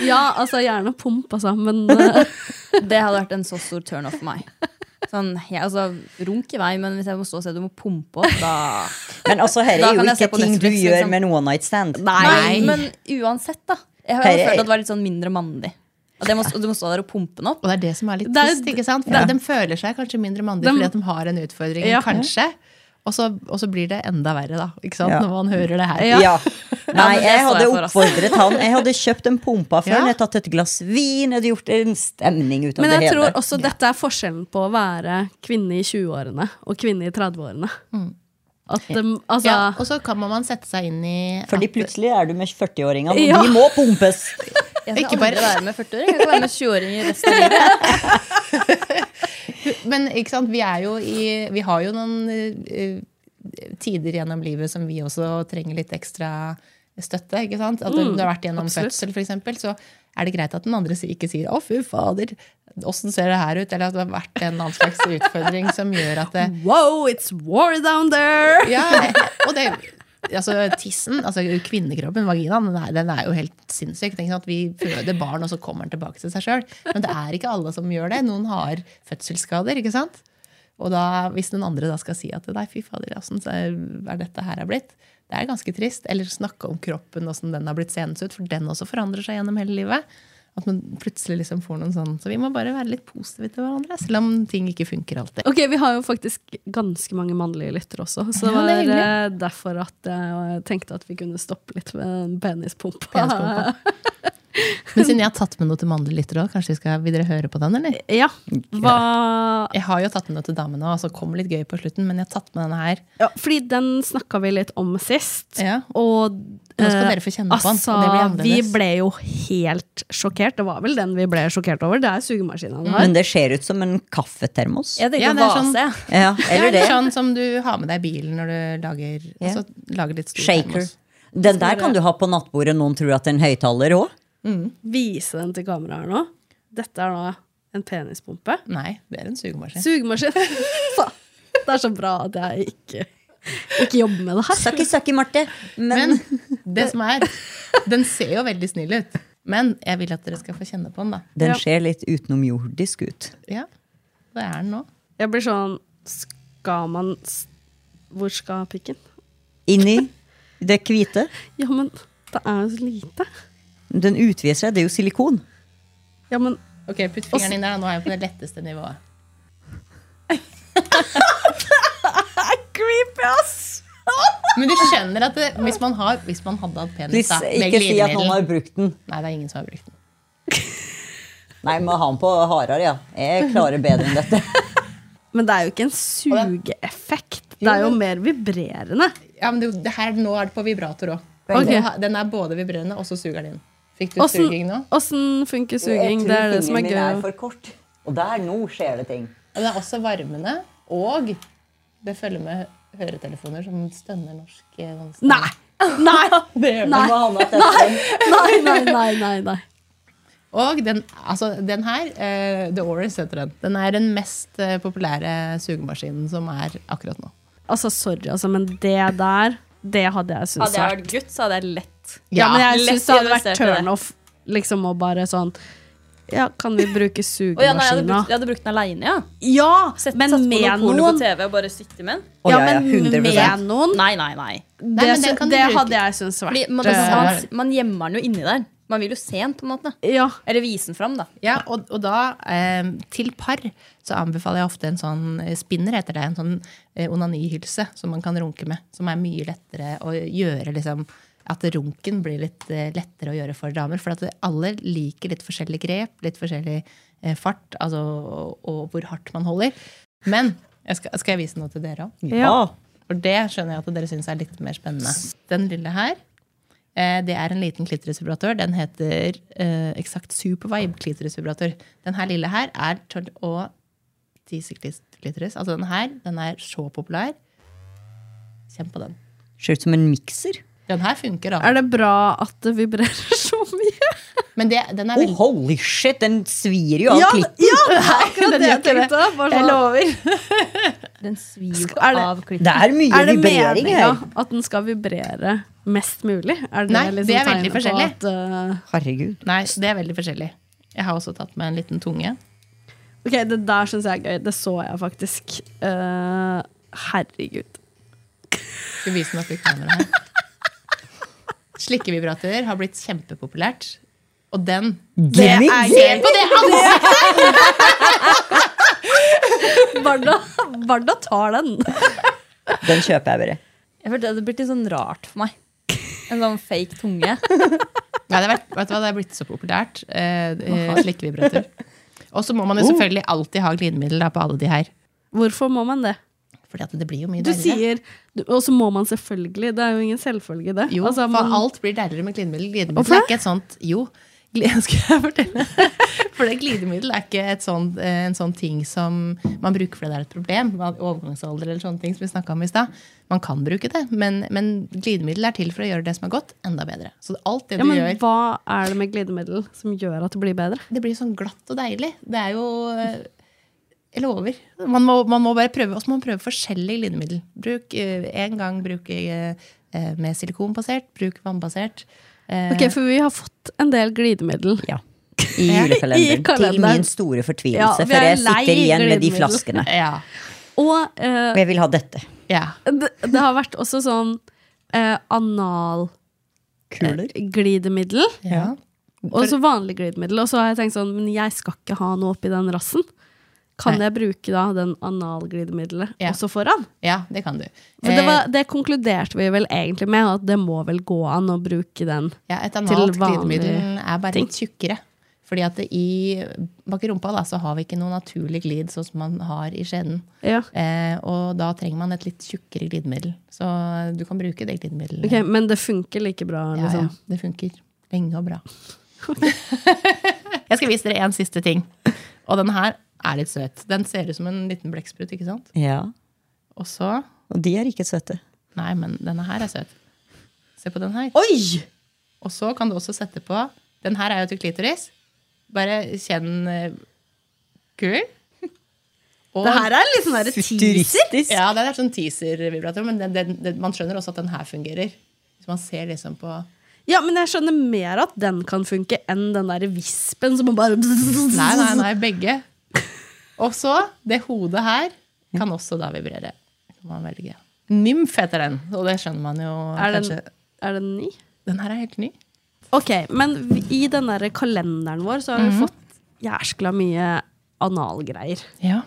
S2: Ja, altså gjerne pump, altså, men uh...
S4: Det hadde vært en så stor turn off for meg. Sånn, ja, altså, Runk i vei, men hvis jeg må stå og se du må pumpe opp, da
S3: Men altså, her er jo ikke ting du gjør
S4: liksom.
S3: med en one night stand.
S4: Nei, men uansett, da. Jeg har jo følt at det var litt sånn mindre mandig. At må, du må stå der og pumpe den opp.
S5: Og det er det som er litt trist. ikke sant? For De føler seg kanskje mindre mandige fordi at de har en utfordring,
S2: Ja.
S5: kanskje. Og så, og så blir det enda verre, da. Ikke sant?
S3: Ja.
S5: Når man hører det her.
S3: Ja. Nei, jeg hadde
S4: ass.
S3: oppfordret han. Jeg hadde kjøpt en pumpa før,
S5: Ja.
S3: jeg hadde tatt et glass vin, jeg hadde gjort en stemning ut av det hele.
S2: Men jeg tror også dette er forskjellen på å være kvinne i 20-årene og kvinne i 30-årene. At um, altså
S5: Ja, og så kan man sette seg inn i
S3: Fordi
S5: at-
S3: plutselig er du med 40-åringene, og
S2: Ja.
S3: de må pumpes.
S4: Jeg
S5: Ikke bare-
S4: aldri være med 40-åringer. Jeg kan være med 20-åringer resten av livet.
S5: Men ikke sant, vi er jo i Vi har jo noen uh, tider gjennom livet som vi også trenger litt ekstra støtte. ikke sant? At
S2: Mm,
S5: du har vært gjennom
S2: absolutt.
S5: fødsel, eksempel, så er det greit at den andre ikke sier 'å, fy fader', åssen ser det her ut? Eller at det har vært en annen slags utfordring som gjør at det
S2: Wow, it's war down there!
S5: Ja, og det Altså, tissen, altså kvinnekroppen, vaginaen, den er, den er jo helt sinnssyk. Vi føder barn, og så kommer den tilbake til seg sjøl. Men det er ikke alle som gjør det. Noen har fødselsskader. ikke sant? Og da, hvis den andre da skal si at nei, fy fader, åssen er dette her er blitt, det er ganske trist. Eller snakke om kroppen, åssen den har blitt seende ut. For den også forandrer seg gjennom hele livet. At man plutselig liksom får noen sånn Så vi må bare være litt positive til hverandre, selv om ting ikke funker alltid.
S2: Ok, Vi har jo faktisk ganske mange mannlige lyttere også, så
S5: Ja,
S2: det var eh, derfor at jeg tenkte at vi kunne stoppe litt med penispumpa.
S5: Penispumpa. Men siden jeg har tatt med noe til mandelitter òg, vi skal vil dere høre på den, eller?
S2: Ja. Hva
S5: Jeg har jo tatt med noe til damene òg, så kom litt gøy på slutten, men jeg har tatt med denne her.
S2: ja, Fordi den snakka vi litt om sist.
S5: Ja.
S2: Og
S5: Nå skal
S2: eh,
S5: dere få kjenne på den,
S2: altså,
S5: det annerledes.
S2: vi ble jo helt sjokkert. Det var vel den vi ble sjokkert over. Det er sugemaskinen har.
S3: Men det ser ut som en kaffetermos.
S4: Jeg
S5: Ja, det er sånn-
S3: Ja, eller
S5: det
S3: det.
S5: sånn som du har med deg i bilen når du lager,
S3: Ja.
S5: altså, lager litt stor
S3: Shaker.
S5: termos.
S3: Den der kan du ha på nattbordet, noen tror at det er en høyttaler òg.
S2: Vise den til kameraet her nå. Dette er nå en penispumpe.
S5: Nei, det er en sugemaskin.
S2: Sugemaskin. Det er så bra at jeg ikke, ikke jobber med det her.
S3: Sakki, sakki, Marte. Men,
S5: Men det som er, den ser jo veldig snill ut. Men jeg vil at dere skal få kjenne på den, da.
S3: den
S2: Ja.
S3: ser litt utenomjordisk ut.
S5: Ja, det er den nå.
S2: Jeg blir sånn Skal man Hvor skal pikken?
S3: Inni det hvite.
S2: Ja, men det er jo så lite.
S3: Den utvider seg. Det er jo silikon.
S2: Ja, men
S5: Ok, putt fingeren inn der. Nå er jeg på det letteste nivået.
S2: Creepy, ass!
S5: Men du skjønner at det, hvis, man har, hvis man hadde hatt penis
S3: Please,
S5: da, med
S3: ikke si at noen har brukt den.
S5: Nei, det er ingen som har brukt den.
S3: Nei, må ha den på hardere, ja. Jeg klarer bedre enn dette.
S2: Men det er jo ikke en sugeeffekt. Det er jo mer vibrerende.
S5: Ja, men det, det her, Nå er det på vibrator òg.
S2: Okay.
S5: Den er både vibrerende, og så suger den inn. Fikk du
S2: Åssen
S5: suging nå?
S2: åssen funker suging? Det er det som er
S3: fingeren min er for kort. Og der, nå skjer det ting.
S5: Og det er også varmende. Og det følger med høretelefoner som stønner norsk eh, sånn.
S2: Nei! Nei!
S5: Det gjør
S2: nei.
S3: Nei.
S2: Nei, nei, nei, nei, nei.
S5: Og den, altså, den her, uh, The Oris heter den. Den er den mest uh, populære sugemaskinen som er akkurat nå.
S2: Altså, sorry, altså, men det der, det hadde jeg syntes
S4: Hadde jeg
S2: vært
S4: gutt, så hadde jeg lett
S2: Ja, men jeg syns det hadde vært turnoff liksom å bare sånn Ja, kan vi bruke
S4: Å ja, nei, jeg, hadde brukt, jeg hadde brukt den aleine, ja.
S2: Ja,
S4: Sett,
S2: men
S4: satt på
S2: med
S4: noe porno på
S2: noen.
S4: TV og bare sitte med den.
S3: Oh,
S2: Ja,
S3: ja, ja,
S2: men
S3: 100%.
S2: med noen.
S4: Nei, nei, nei.
S2: Det,
S5: nei,
S2: det,
S5: det
S2: hadde jeg syntes vært
S4: man,
S2: eh,
S4: man, man gjemmer den jo inni der. Man vil jo se den, på en måte.
S2: Ja.
S4: Eller vise den fram, da.
S5: Ja, og, og da, eh, til par, så anbefaler jeg ofte en sånn eh, spinner, heter det. En sånn eh, onanihylse som man kan runke med. Som er mye lettere å gjøre liksom At runken blir litt eh, lettere å gjøre for damer. For at alle liker litt forskjellig grep, litt forskjellig eh, fart, altså, og, og hvor hardt man holder. Men jeg skal, skal jeg vise noe til dere òg?
S2: Ja.
S5: For det skjønner jeg at dere syns er litt mer spennende. Den lille her, eh, det er en liten klitorisvibrator. Den heter eh, eksakt Supervibe klitorisvibrator. Den her lille her er til å klis- klitoris. Altså den her, den er så populær. Kjenn på den.
S3: Ser ut som en mikser.
S5: Den her funker, da.
S2: Er det bra at det vibrerer så mye?
S5: Men det, den er
S3: Oh, holy shit, den svir jo av
S2: Ja,
S3: klitten.
S2: ja, akkurat det jeg tenkte. Sånn.
S5: Jeg lover.
S4: Den svir jo
S2: av det-
S4: av
S3: Det er mye
S2: er det
S3: vibrering
S2: meninga
S3: her.
S2: at den skal vibrere mest mulig? Er det
S5: Nei,
S2: liksom
S5: det er veldig forskjellig.
S2: At, uh...
S3: Herregud.
S5: Nei, det er veldig forskjellig. Jeg har også tatt med en liten tunge.
S2: ok, det der syns jeg er gøy. Det så jeg faktisk. Uh, herregud.
S5: Skal vise meg kameraet her. Slikkevibratorer har blitt kjempepopulært. Og den
S3: Det
S2: er
S5: Se på det ansiktet!
S2: Barda, Barda tar den.
S3: Den kjøper jeg bare.
S4: Jeg følte Det blir blitt litt sånn rart for meg. En sånn fake tunge.
S5: Nei, det, er, vært- vet du hva, det er blitt så populært. Eh, eh, Slikkevibrator. Og så må man jo selvfølgelig alltid ha glidemiddel på alle de her.
S2: Hvorfor må man det?
S5: Fordi at det blir jo mye
S2: Du
S5: deiligere.
S2: sier Og så må man selvfølgelig. Det er jo ingen selvfølge, det.
S5: Jo,
S2: Altså,
S5: for
S2: man-
S5: alt blir deiligere med glidemiddel. Glidemiddel er ikke et sånt Jo, skal jeg fortelle? For det glidemiddel er ikke sånt, eh, en sånn ting som man bruker fordi det er et problem. Overgangsalder eller sånne ting som vi snakket om i stad. Man kan bruke det, men, men glidemiddel er til for å gjøre det som er godt, enda bedre. Så alt det
S2: ja,
S5: du
S2: men
S5: gjør
S2: hva er det med glidemiddel som gjør at det blir bedre?
S5: Det blir sånn glatt og deilig. Det er jo eh, over. Man må, man må bare prøve, også må man prøve forskjellige glidemiddel. Bruk én gang bruk eh, eh, med silikonbasert, bruk vannbasert. Uh,
S2: Ok, For vi har fått en del glidemiddel.
S3: Ja. I
S2: I
S3: julekalenderen. Til min store fortvilelse,
S2: Ja,
S3: for jeg sitter igjen med de flaskene.
S5: Ja.
S2: Og eh,
S3: Og jeg vil ha dette.
S5: ja.
S2: det, det har vært også sånn analglidemiddel.
S5: ja.
S2: Og så vanlig glidemiddel. Og så har jeg tenkt sånn, men jeg skal ikke ha noe oppi den rassen. Kan jeg bruke da den analglidemiddelet
S5: Ja.
S2: også foran?
S5: Ja, det kan du.
S2: For det,
S5: Eh,
S2: var, det konkluderte vi vel egentlig med, at det må vel gå an å bruke den.
S5: ja, et analt
S2: til vanlig
S5: glidemiddel er bare
S2: ting.
S5: litt tjukkere. Fordi at i, bak rumpa da, så har vi ikke noe naturlig glid sånn som man har i skjeden.
S2: Ja.
S5: Eh, og da trenger man et litt tjukkere glidemiddel. Så du kan bruke det glidemiddelet.
S2: Okay, men det funker like bra,
S5: Ja,
S2: liksom.
S5: ja, det funker lenge og bra. jeg skal vise dere en siste ting. Og den her er litt søt. Den ser ut som en liten blekksprut, ikke sant?
S3: Ja.
S5: Og så
S3: Og de er ikke søte.
S5: Nei, men denne her er søt. Se på den her.
S3: Oi!
S5: Og så kan du også sette på Den her er jo til klitoris. Bare kjenn eh, Kul. Og,
S2: Det her er litt sånn teaser.
S5: Ja, det er sånn teaser-vibrator, men det, det, det, man skjønner også at den her fungerer. Hvis man ser liksom på
S2: Ja, men jeg skjønner mer at den kan funke enn den der vispen som man bare
S5: Nei, nei, nei, begge. Og så, det hodet her kan også da vibrere. Kan man velge. Nymf heter den, og det skjønner man jo
S2: Er den,
S5: kanskje.
S2: er den ny?
S5: Den her er helt ny.
S2: Ok, men i den der kalenderen vår så har vi
S5: Mhm.
S2: fått jæskla mye analgreier.
S5: Ja.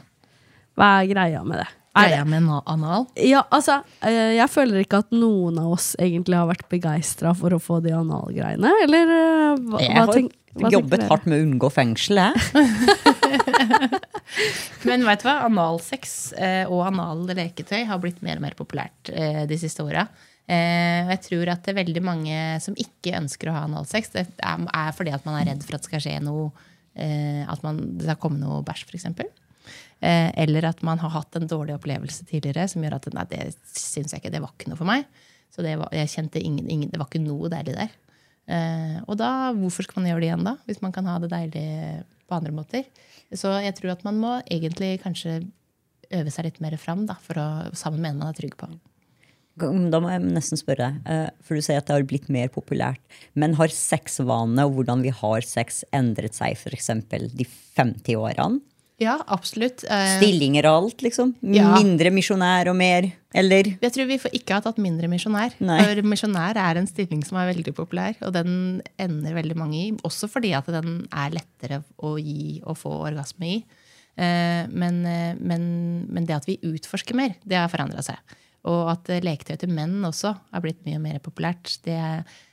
S2: Hva er greia med det?
S5: Greia med anal.
S2: Ja, altså, eh, jeg føler ikke at noen av oss egentlig har vært begeistra for å få de analgreiene, eller eh, hva,
S3: Jeg
S2: hva
S3: har
S2: tenk- hva tenker
S3: jobbet hardt med å unngå fengsel, jeg.
S5: Men vet du hva? Analsex eh, og anale leketøy har blitt mer og mer populært eh, de siste åra. Eh, og jeg tror at det er veldig mange som ikke ønsker å ha analsex, det er, fordi at man er redd for at det skal skje noe At man, det skal komme noe bæsj, f.eks. Eller at man har hatt en dårlig opplevelse tidligere som gjør at nei, det syns jeg ikke, det var ikke noe for meg. Så det var, jeg kjente ingen, ingen, det var ikke noe deilig der. Eh, og da, hvorfor skal man gjøre det igjen da, hvis man kan ha det deilig på andre måter? Så jeg tror at man må egentlig kanskje øve seg litt mer fram da, for å, sammen med en man er trygg på.
S3: Da må jeg nesten spørre deg, eh, for du sier at det har blitt mer populært. Men har sexvanene og hvordan vi har sex endret seg f.eks. de 50 årene?
S5: Ja, absolutt. Eh,
S3: Stillinger og alt, liksom?
S5: Ja.
S3: Mindre misjonær og mer? Eller?
S5: Jeg tror vi får ikke har tatt mindre misjonær. For misjonær er en stilling som er veldig populær, og den ender veldig mange i. Også fordi at den er lettere å gi og få orgasme i. Eh, Men, eh, men, men det at vi utforsker mer, det har forandra seg. Og at leketøy til menn også har blitt mye mer populært. Det,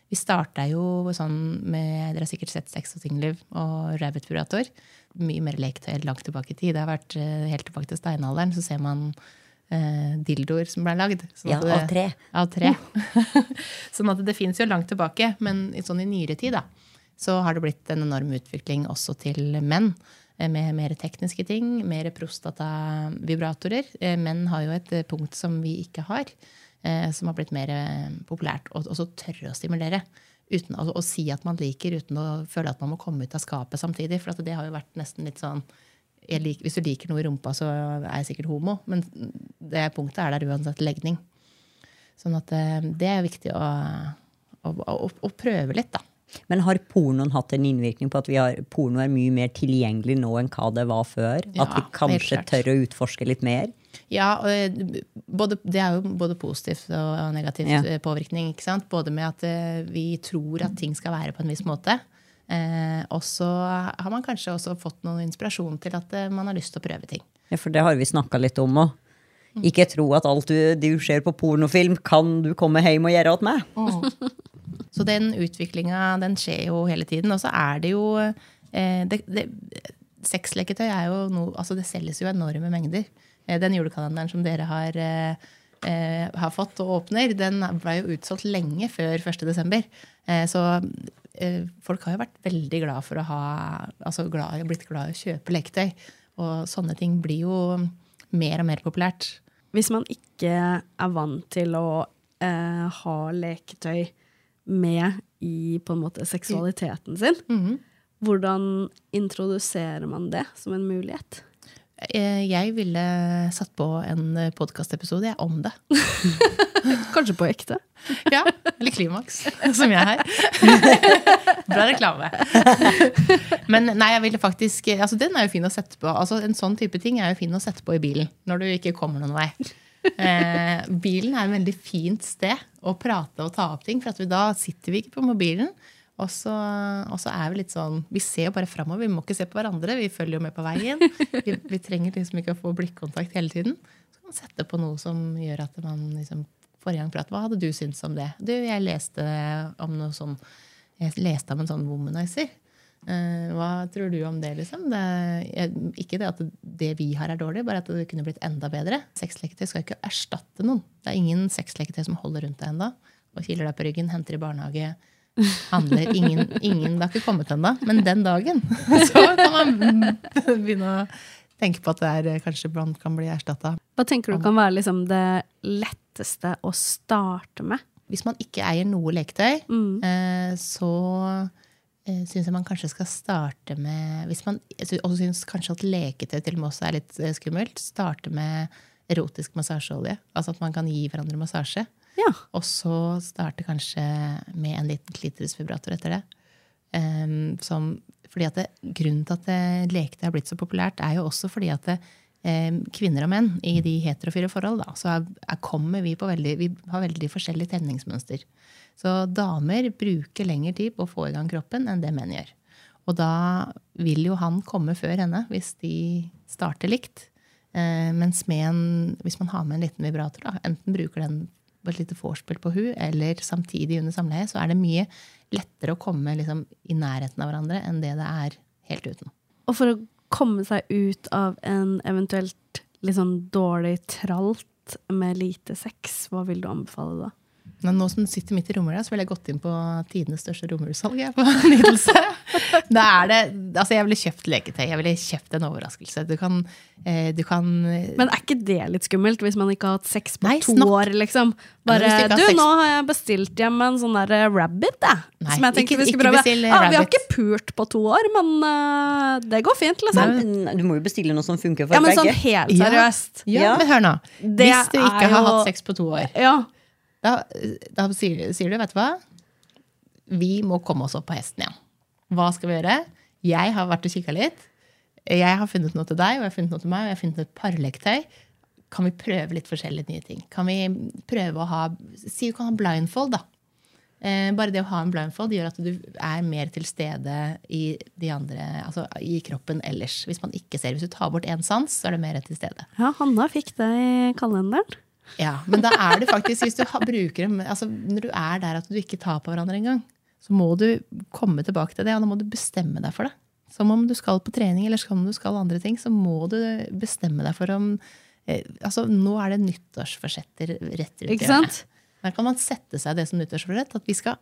S5: vi starta jo sånn med Dere har sikkert sett Sex og singelliv og Rabbit Vibrator. Mye mer leketøy langt tilbake i tid. Det har vært eh, helt tilbake til steinalderen. Så ser man eh, dildoer som ble lagd. Sånn
S3: Ja, av tre.
S5: Av tre. sånn at det fins jo langt tilbake. Men i sånn i nyere tid da, så har det blitt en enorm utvikling også til menn. eh, Med mer tekniske ting, mer prostatavibratorer. Eh, Menn har jo et punkt som vi ikke har, som har blitt mer eh, populært. Og også tørre å stimulere. Uten å, å si at man liker, uten å føle at man må komme ut av skapet samtidig. For det har jo vært nesten litt sånn jeg lik, Hvis du liker noe i rumpa, så er jeg sikkert homo. Men det punktet er der uansett legning. Sånn at eh, det er viktig å, å, å, å prøve litt, da.
S3: Men har pornoen hatt en innvirkning på at vi har, porno er mye mer tilgjengelig nå enn hva det var før?
S5: Ja,
S3: at vi kanskje tør å utforske litt mer?
S5: Ja, eh, både, det er jo både positivt og negativt
S3: Ja.
S5: eh, påvirkning. ikke sant? Både med at eh, vi tror at ting skal være på en viss måte. Eh, og så har man kanskje også fått noen inspirasjon til at man har lyst til å prøve ting.
S3: Ja, for det har vi snakka litt om òg. Ikke tro at alt du, du ser på pornofilm, kan du komme hjem og gjøre åt meg.
S5: Så den utviklinga, den skjer jo hele tiden. Og så er det jo eh, det, det, Sexleketøy er jo noe Altså, det selges jo enorme mengder. Eh, den julekalenderen som dere har, eh, eh, har fått og åpner, den ble jo utsolgt lenge før 1.12. Eh, så folk har jo vært veldig glad for å ha Altså glad, blitt glad i å kjøpe leketøy. Og sånne ting blir jo mer og mer populært.
S2: Hvis man ikke er vant til å eh, ha leketøy med i på en måte seksualiteten sin,
S5: Mhm.
S2: hvordan introduserer man det som en mulighet?
S5: Eh, Jeg ville satt på en podkastepisode om det.
S2: Kanskje på ekte?
S5: Ja, Eller Klimaks, som jeg er. Bra reklame. Men nei, jeg ville faktisk altså Den er jo fin å sette på. Altså En sånn type ting er jo fin å sette på i bilen når du ikke kommer noen vei. Eh, bilen er et veldig fint sted å prate og ta opp ting, for at vi, da sitter vi ikke på mobilen. Og så, er vi litt sånn Vi ser jo bare framover. Vi må ikke se på hverandre. Vi følger jo med på veien. Vi, vi trenger liksom ikke å få blikkontakt hele tiden. Så kan man sette på noe som gjør at man liksom Forrige gang prat, hva hadde du syntes om det? Du, jeg leste om noe sånn Jeg leste om en sånn womanizer. Eh, hva tror du om det, liksom? Det, ikke det at det vi har, er dårlig, bare at det kunne blitt enda bedre. Sexleketøy skal ikke erstatte noen. Det er ingen sexleketøy som holder rundt deg ennå. Og kiler deg på ryggen, henter i barnehage, handler. Ingen, ingen Det har ikke kommet ennå. Men den dagen så kan man begynne å tenke på at det er, kanskje man kan bli erstatta.
S2: Hva tenker du kan være liksom det letteste å starte med?
S5: Hvis man ikke eier noe leketøy,
S2: Mm.
S5: eh, så eh, syns jeg man kanskje skal starte med Hvis man også syns kanskje at leketøy til og med også er litt eh, skummelt, starte med erotisk massasjeolje. Altså at man kan gi hverandre massasje.
S2: Ja.
S5: Og så starte kanskje med en liten klitorisvibrator etter det. Um, som, fordi at det, grunnen til at det, leketøy har blitt så populært, er jo også fordi at det, um, kvinner og menn i de heterofile forhold, da, så er, er, kommer vi på veldig Vi har veldig forskjellig tenningsmønster. Så damer bruker lengre tid på å få i gang kroppen enn det menn gjør. Og da vil jo han komme før henne hvis de starter likt. Eh, mens en, hvis man har med en liten vibrator, da, enten bruker den på et lite vorspiel på hun, eller samtidig under samleie, så er det mye lettere å komme liksom, i nærheten av hverandre enn det det er helt uten.
S2: Og for å komme seg ut av en eventuelt litt sånn dårlig tralt med lite sex, hva vil du anbefale da?
S5: Men nå som du sitter midt i romjula, så ville jeg gått inn på tidenes største romjulssalg. på Nydelse. Da er det, altså jeg ville kjøpt leketøy. Jeg ville kjøpt en overraskelse. Du kan, eh, du kan
S2: Men er ikke det litt skummelt, hvis man ikke har hatt sex på
S5: Nei,
S2: to
S5: snakk-
S2: år? liksom? Bare,
S5: ja, du
S2: du,
S5: sex-
S2: nå har jeg bestilt hjem en sånn der eh, rabbit, jeg.
S5: Nei,
S2: som jeg tenkte
S5: ikke-
S2: vi skulle prøve. Ja, vi har ikke pult på to år, men uh, det går fint, liksom.
S3: Nei, Du må jo bestille noe som funker for
S2: Ja, men sånn helt seriøst.
S5: Ja,
S3: Ja.
S5: men hør nå.
S2: Det
S5: Hvis du ikke har
S2: jo-
S5: hatt sex på to år,
S2: Ja.
S5: Da, da sier, sier du, vet du hva? Vi må komme oss opp på hesten igjen. Hva skal vi gjøre? Jeg har vært og kikka litt. Jeg har funnet noe til deg, og jeg har funnet noe til meg, og jeg har funnet et parlektøy. Kan vi prøve litt forskjellige nye ting? Kan vi prøve å ha Si du kan ha blindfold, da. Eh, bare det å ha en blindfold gjør at du er mer til stede i, andre, altså i kroppen ellers. Hvis man ikke ser. Hvis du tar bort én sans, så er du mer til stede.
S2: ja, Hanna fikk det i kalenderen.
S5: Ja, Men da er det faktisk, hvis du bruker dem altså Når du er der at du ikke tar på hverandre engang, så må du komme tilbake til det, og da må du bestemme deg for det. Som om du skal på trening eller som om du skal andre ting, så må du bestemme deg for om eh, altså Nå er det nyttårsforsetter rett rundt
S2: hjørnet.
S5: Der kan man sette seg det som nyttårsforsett. At vi skal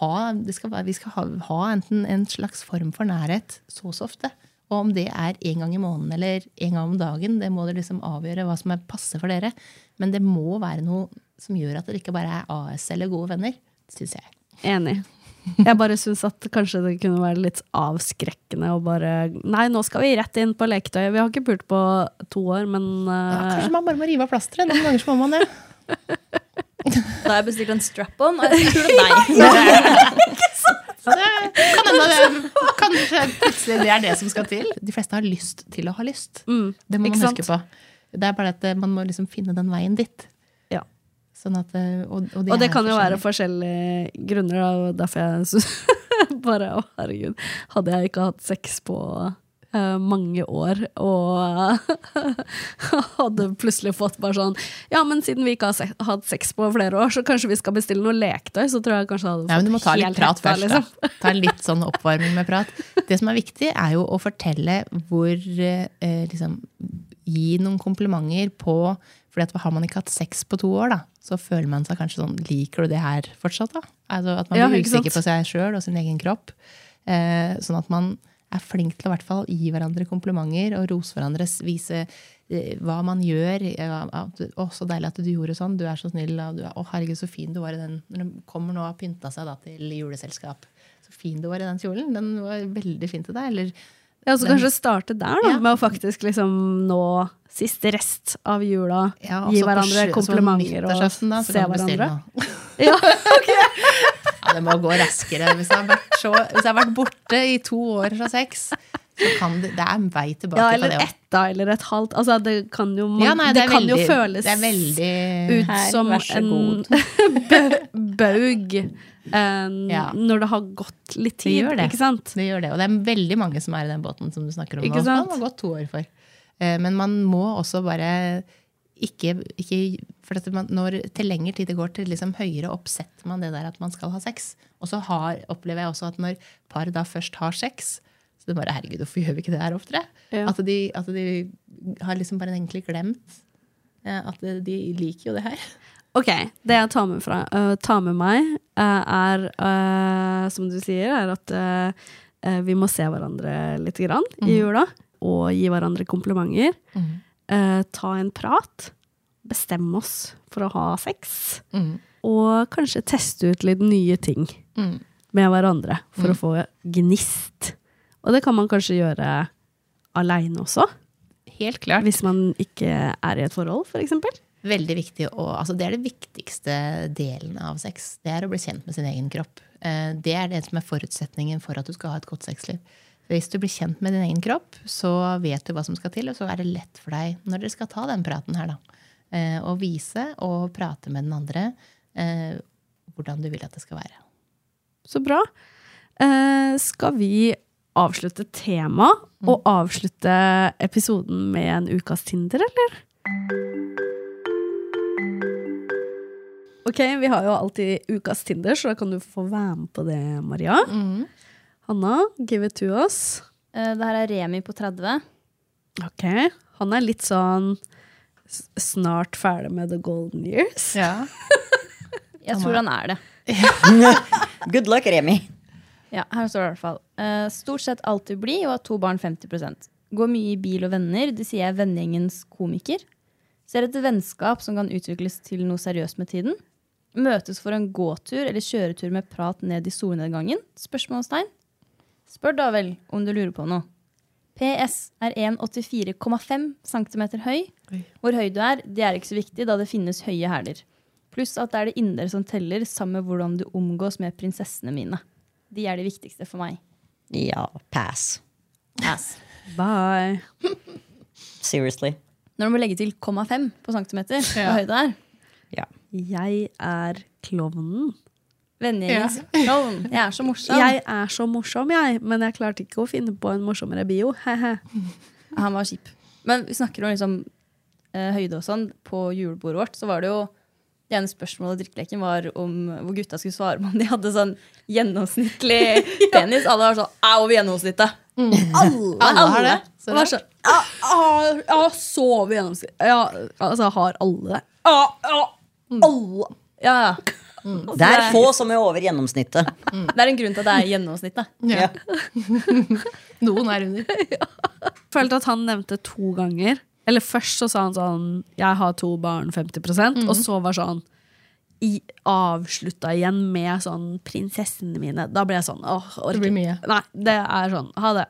S5: ha, det skal, vi skal ha, ha enten en slags form for nærhet så og så ofte. Og om det er én gang i måneden eller én gang om dagen, det må dere liksom avgjøre hva som er passe for dere. Men det må være noe som gjør at det ikke bare er AS eller gode venner, syns jeg.
S2: Enig. Jeg bare syns at kanskje det kunne være litt avskrekkende å bare Nei, nå skal vi rett inn på leketøyet. Vi har ikke pult på to år, men
S5: Ja,
S2: eh,
S5: kanskje man bare må rive av plasteret. Noen ganger så må man det.
S4: Da har jeg bestilt en strap-on. og Jeg tror det er nei.
S5: Så det kan hende det kanskje plutselig det er det som skal til. De fleste har lyst til å ha lyst.
S2: mm,
S5: Det må man huske på. Det er bare at eh, man må liksom finne den veien dit.
S2: Ja.
S5: Sånn at, og, og, de
S2: Og det kan jo være forskjellige grunner, og derfor jeg syns Bare å, herregud. Hadde jeg ikke hatt sex på eh, mange år og hadde plutselig fått bare sånn Ja, men siden vi ikke har se hatt sex på flere år, så kanskje vi skal bestille noe leketøy. Så tror jeg kanskje jeg hadde
S5: Ja, men du må ta litt prat
S2: først, da, liksom.
S5: Ta litt sånn oppvarming med prat. Det som er viktig, er jo å fortelle hvor eh, liksom, Gi noen komplimenter på fordi har man ikke hatt sex på to år, da, så føler man seg kanskje sånn Liker du det her fortsatt, da? Altså At man blir
S2: ja,
S5: usikker på seg sjøl og sin egen kropp. Eh, sånn at man er flink til å hvert fall gi hverandre komplimenter og rose hverandre. Vise eh, hva man gjør. 'Å, så deilig at du gjorde sånn. Du er så snill.' Og du er, 'Å, herregud, så fin du var i den.' Når de kommer nå og har pynta seg da, til juleselskap. 'Så fin du var i den kjolen. Den var veldig fin til deg.' Eller
S2: Ja, så kanskje starte der, da,
S5: Ja.
S2: med å faktisk liksom nå siste rest av jula.
S5: Ja,
S2: gi hverandre komplimenter og
S5: og
S2: se hverandre. Ja,
S5: Ja, det må gå raskere. Hvis jeg har vært, så, hvis jeg har vært borte i to år fra sex, så kan det, det er en vei tilbake
S2: ja,
S5: på
S2: eller
S5: det
S2: ett, da, eller et halvt. Altså, det kan jo, man,
S5: Ja, nei,
S2: det
S5: det
S2: kan
S5: veldig, jo
S2: føles
S5: det veldig-
S2: ut
S3: Her,
S2: som en baug eh,
S5: Ja.
S2: når det har gått litt
S5: Det
S2: tid,
S5: gjør det.
S2: ikke sant?
S5: Det gjør det. Og det er veldig mange som er i den båten som du snakker om
S2: Ikke
S5: nå.
S2: sant?
S5: Man har gått to år for. Eh, Men man må også bare ikke, ikke For at man, når til lengre tid det går, til liksom høyere opp setter man det der at man skal ha sex. Og så har, opplever jeg også at når par da først har sex, så det bare herregud, hvorfor gjør vi ikke det her oftere?
S2: Ja.
S5: At, de, at de har liksom bare egentlig glemt eh, at de liker jo det her.
S2: Ok, det jeg tar med, fra, uh, tar med meg, uh, er, uh, som du sier, er at vi må se hverandre litt grann i jula, og gi hverandre komplimenter. Øh, ta en prat. Bestemme oss for å ha sex. Og kanskje teste ut litt nye ting
S5: Mm.
S2: med hverandre for å få gnist. Og det kan man kanskje gjøre aleine også,
S5: Helt klart.
S2: hvis man ikke er i et forhold, for eksempel.
S5: Veldig viktig å, altså Det er det viktigste delen av sex. Det er å bli kjent med sin egen kropp. Eh, Det er det som er forutsetningen for at du skal ha et godt sexliv. Hvis du blir kjent med din egen kropp, så vet du hva som skal til, og så er det lett for deg når dere skal ta den praten her, da. Eh, Å vise og prate med den andre eh, hvordan du vil at det skal være.
S2: Så bra. Eh, skal vi avslutte temaet og avslutte episoden med en ukas Tinder, eller? Ok, vi har jo alltid ukas Tinder, så da kan du få være med på det, Maria. Hanna, give it to us.
S4: Eh, Det her er Remi på 30.
S2: Ok, han er litt sånn snart ferdig med the golden years.
S4: Jeg tror han er det.
S3: Good luck, Remi.
S4: Ja, her står det i hvert fall. Eh, stort sett alltid blid og har to barn 50 Går mye i bil og venner. Det sier jeg er vennegjengens komiker. Ser etter vennskap som kan utvikles til noe seriøst med tiden. Møtes for en gåtur eller kjøretur med prat ned i solnedgangen? Spørsmålstegn. Spør da vel om du lurer på noe. PS er 1,84,5 cm høy. Hvor høy du er, det er ikke så viktig, da det finnes høye hæler. Pluss at det er det indre som teller, sammen med hvordan du omgås med prinsessene mine. De er det viktigste for meg.
S3: Ja, pass.
S4: Pass.
S2: Bye.
S3: Seriously.
S4: Når du må legge til 0,5 på centimeter, hvor høy det er.
S3: Ja.
S2: Jeg er klovnen.
S4: Vennegjengens klovn. Jeg er så morsom.
S2: Jeg er så morsom, jeg, men jeg klarte ikke å finne på en morsommere bio.
S4: Han var kjip. Men vi snakker om liksom, eh, høyde og sånn. På julebordet vårt så var det jo det ene spørsmålet i drikkeleken var om hvor gutta skulle svare om de hadde sånn gjennomsnittlig penis. Alle var sånn er over gjennomsnittet. Alle,
S5: Alle har det. Så
S2: var sånn Ja, ja, ja, så over gjennomsnittet. Ja, altså, har alle det? Ja, ja, alle.
S4: Ja, ja.
S3: Det er få som er over gjennomsnittet.
S4: Det er en grunn til at det er gjennomsnittet.
S3: Ja.
S5: Noen er under.
S2: Følte at han nevnte to ganger. Eller først så sa han sånn Jeg har to barn, 50% Og så var sånn i, avslutta igjen med sånn 'prinsessene mine'. Da ble jeg sånn åh, orker.
S5: Det blir mye.
S2: Nei, det er sånn. Ha det.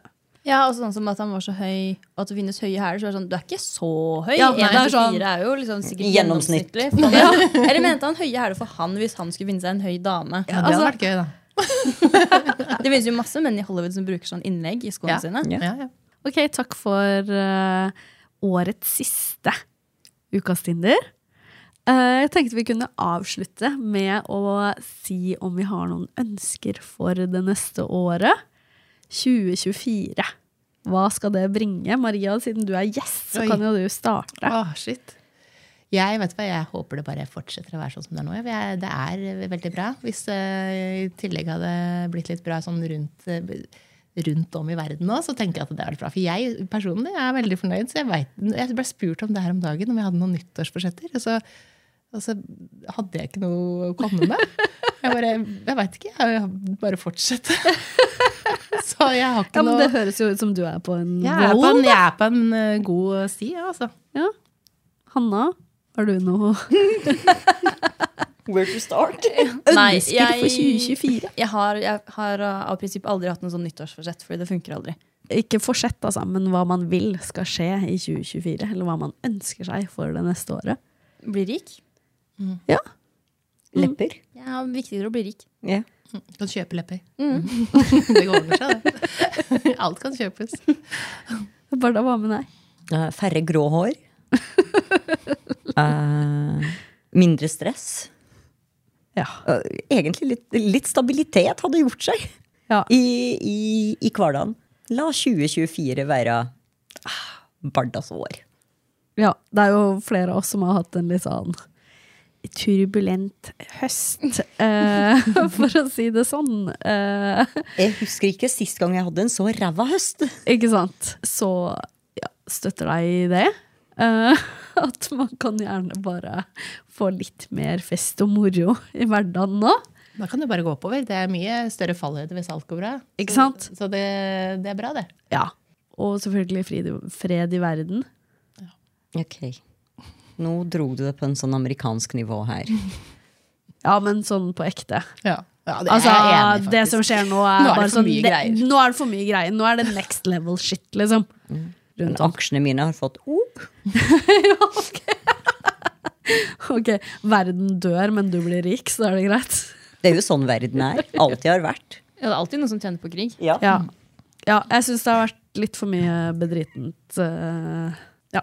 S4: Ja, og sånn som at han var så høy, og at det finnes høye hæler. Så er det sånn, du er ikke så høy.
S2: Ja, nei,
S4: 1
S2: det er sånn-
S4: er jo liksom sikkert
S3: Gjennomsnitt.
S4: gjennomsnittlig. ja. Eller mente han høye hæler for han hvis han skulle finne seg en høy dame?
S5: Ja, det hadde vært gøy, da.
S4: Det finnes jo masse menn i Hollywood som bruker sånn innlegg i skoene
S5: Ja.
S4: sine.
S5: Ja, ja.
S2: Ok, takk for uh, årets siste Ukas Tinder. Uh, jeg tenkte vi kunne avslutte med å si om vi har noen ønsker for det neste året. 2024. Hva skal det bringe? Maria, siden du er gjest, så
S5: Oi.
S2: kan jo du starte.
S5: Åh, shit. Jeg vet hva, jeg håper det bare fortsetter å være sånn som det er nå. Jeg- Det er veldig bra. Hvis det i tillegg hadde blitt litt bra sånn rundt, eh, rundt om i verden nå, så tenker jeg at det er veldig bra. For jeg personlig er veldig fornøyd. Så jeg, vet, jeg ble spurt om det her om dagen, om jeg hadde noen nyttårsforsetter. Og så, og så hadde jeg ikke noe å komme med. Jeg bare, jeg veit ikke. Jeg bare fortsetter. Så jeg har ikke
S2: Ja, men
S5: noe
S2: Det høres jo ut som du er på en
S5: jeg er, på en, jeg er på en eh, god sti, ja, altså.
S2: Ja. Hanna, har du noe
S3: Where to start?
S4: Nei,
S2: ønsker for 2024?
S4: Jeg har, jeg har uh, av prinsipp aldri hatt noe sånn nyttårsforsett, fordi det funker aldri.
S2: Ikke forsett, altså, men hva man vil skal skje i 2024. Eller hva man ønsker seg for det neste året.
S4: Bli rik.
S2: Ja.
S3: Lepper.
S4: Jeg har viktigere å bli rik.
S3: Ja.
S5: Kan kjøpe lepper.
S4: Mm.
S5: det går over seg, det. Alt kan kjøpes.
S2: Bare da, hva med deg?
S3: Eh, færre grå hår. uh, mindre stress.
S2: Ja.
S3: Uh, egentlig litt, litt stabilitet hadde gjort seg
S2: Ja.
S3: i, i, i hverdagen. La 2024 være ah, Bardas år.
S2: ja. Det er jo flere av oss som har hatt en litt sånn turbulent høst, uh, for å si det sånn. Uh,
S3: Jeg husker ikke sist gang jeg hadde en så ræva høst.
S2: ikke sant? Så ja, støtter deg i det. Uh, at man kan gjerne bare få litt mer fest og moro i hverdagen nå.
S5: Da kan du bare gå oppover. Det er mye større fallhøyde hvis alt går bra.
S2: Ikke sant?
S5: Så det, det er bra, det.
S2: Ja. Og selvfølgelig fred, fred i verden.
S3: Ok. Nå dro du det på en sånn amerikansk nivå her.
S2: Ja, men sånn på ekte.
S5: Ja. Ja, det
S2: Altså,
S5: er jeg enig
S2: det som skjer nå, er,
S5: Nå er
S2: bare sånn det- Nå er det for mye greier. Nå er det next level shit, liksom.
S3: Men
S2: Rundt om.
S3: aksjene mine har fått opp.
S2: Ok, verden dør, men du blir rik, så er det greit.
S3: Det er jo sånn verden er. Alltid har vært.
S4: Ja, det er alltid noen som tjener på krig.
S3: Ja.
S2: Ja, ja jeg syns det har vært litt for mye bedritent. Uh, ja.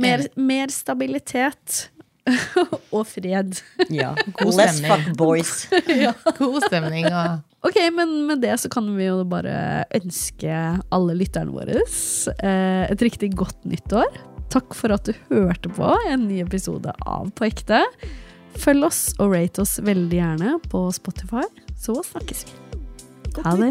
S2: Mer, mer stabilitet og fred.
S3: Ja.
S5: God
S3: Less
S5: stemning.
S3: fuck boys.
S5: God stemning og
S2: Ok, men med det så kan vi jo bare ønske alle lytterne våre eh, et riktig godt nyttår. Takk for at du hørte på en ny episode av På ekte. Følg oss og rate oss veldig gjerne på Spotify, så snakkes vi. Ha det.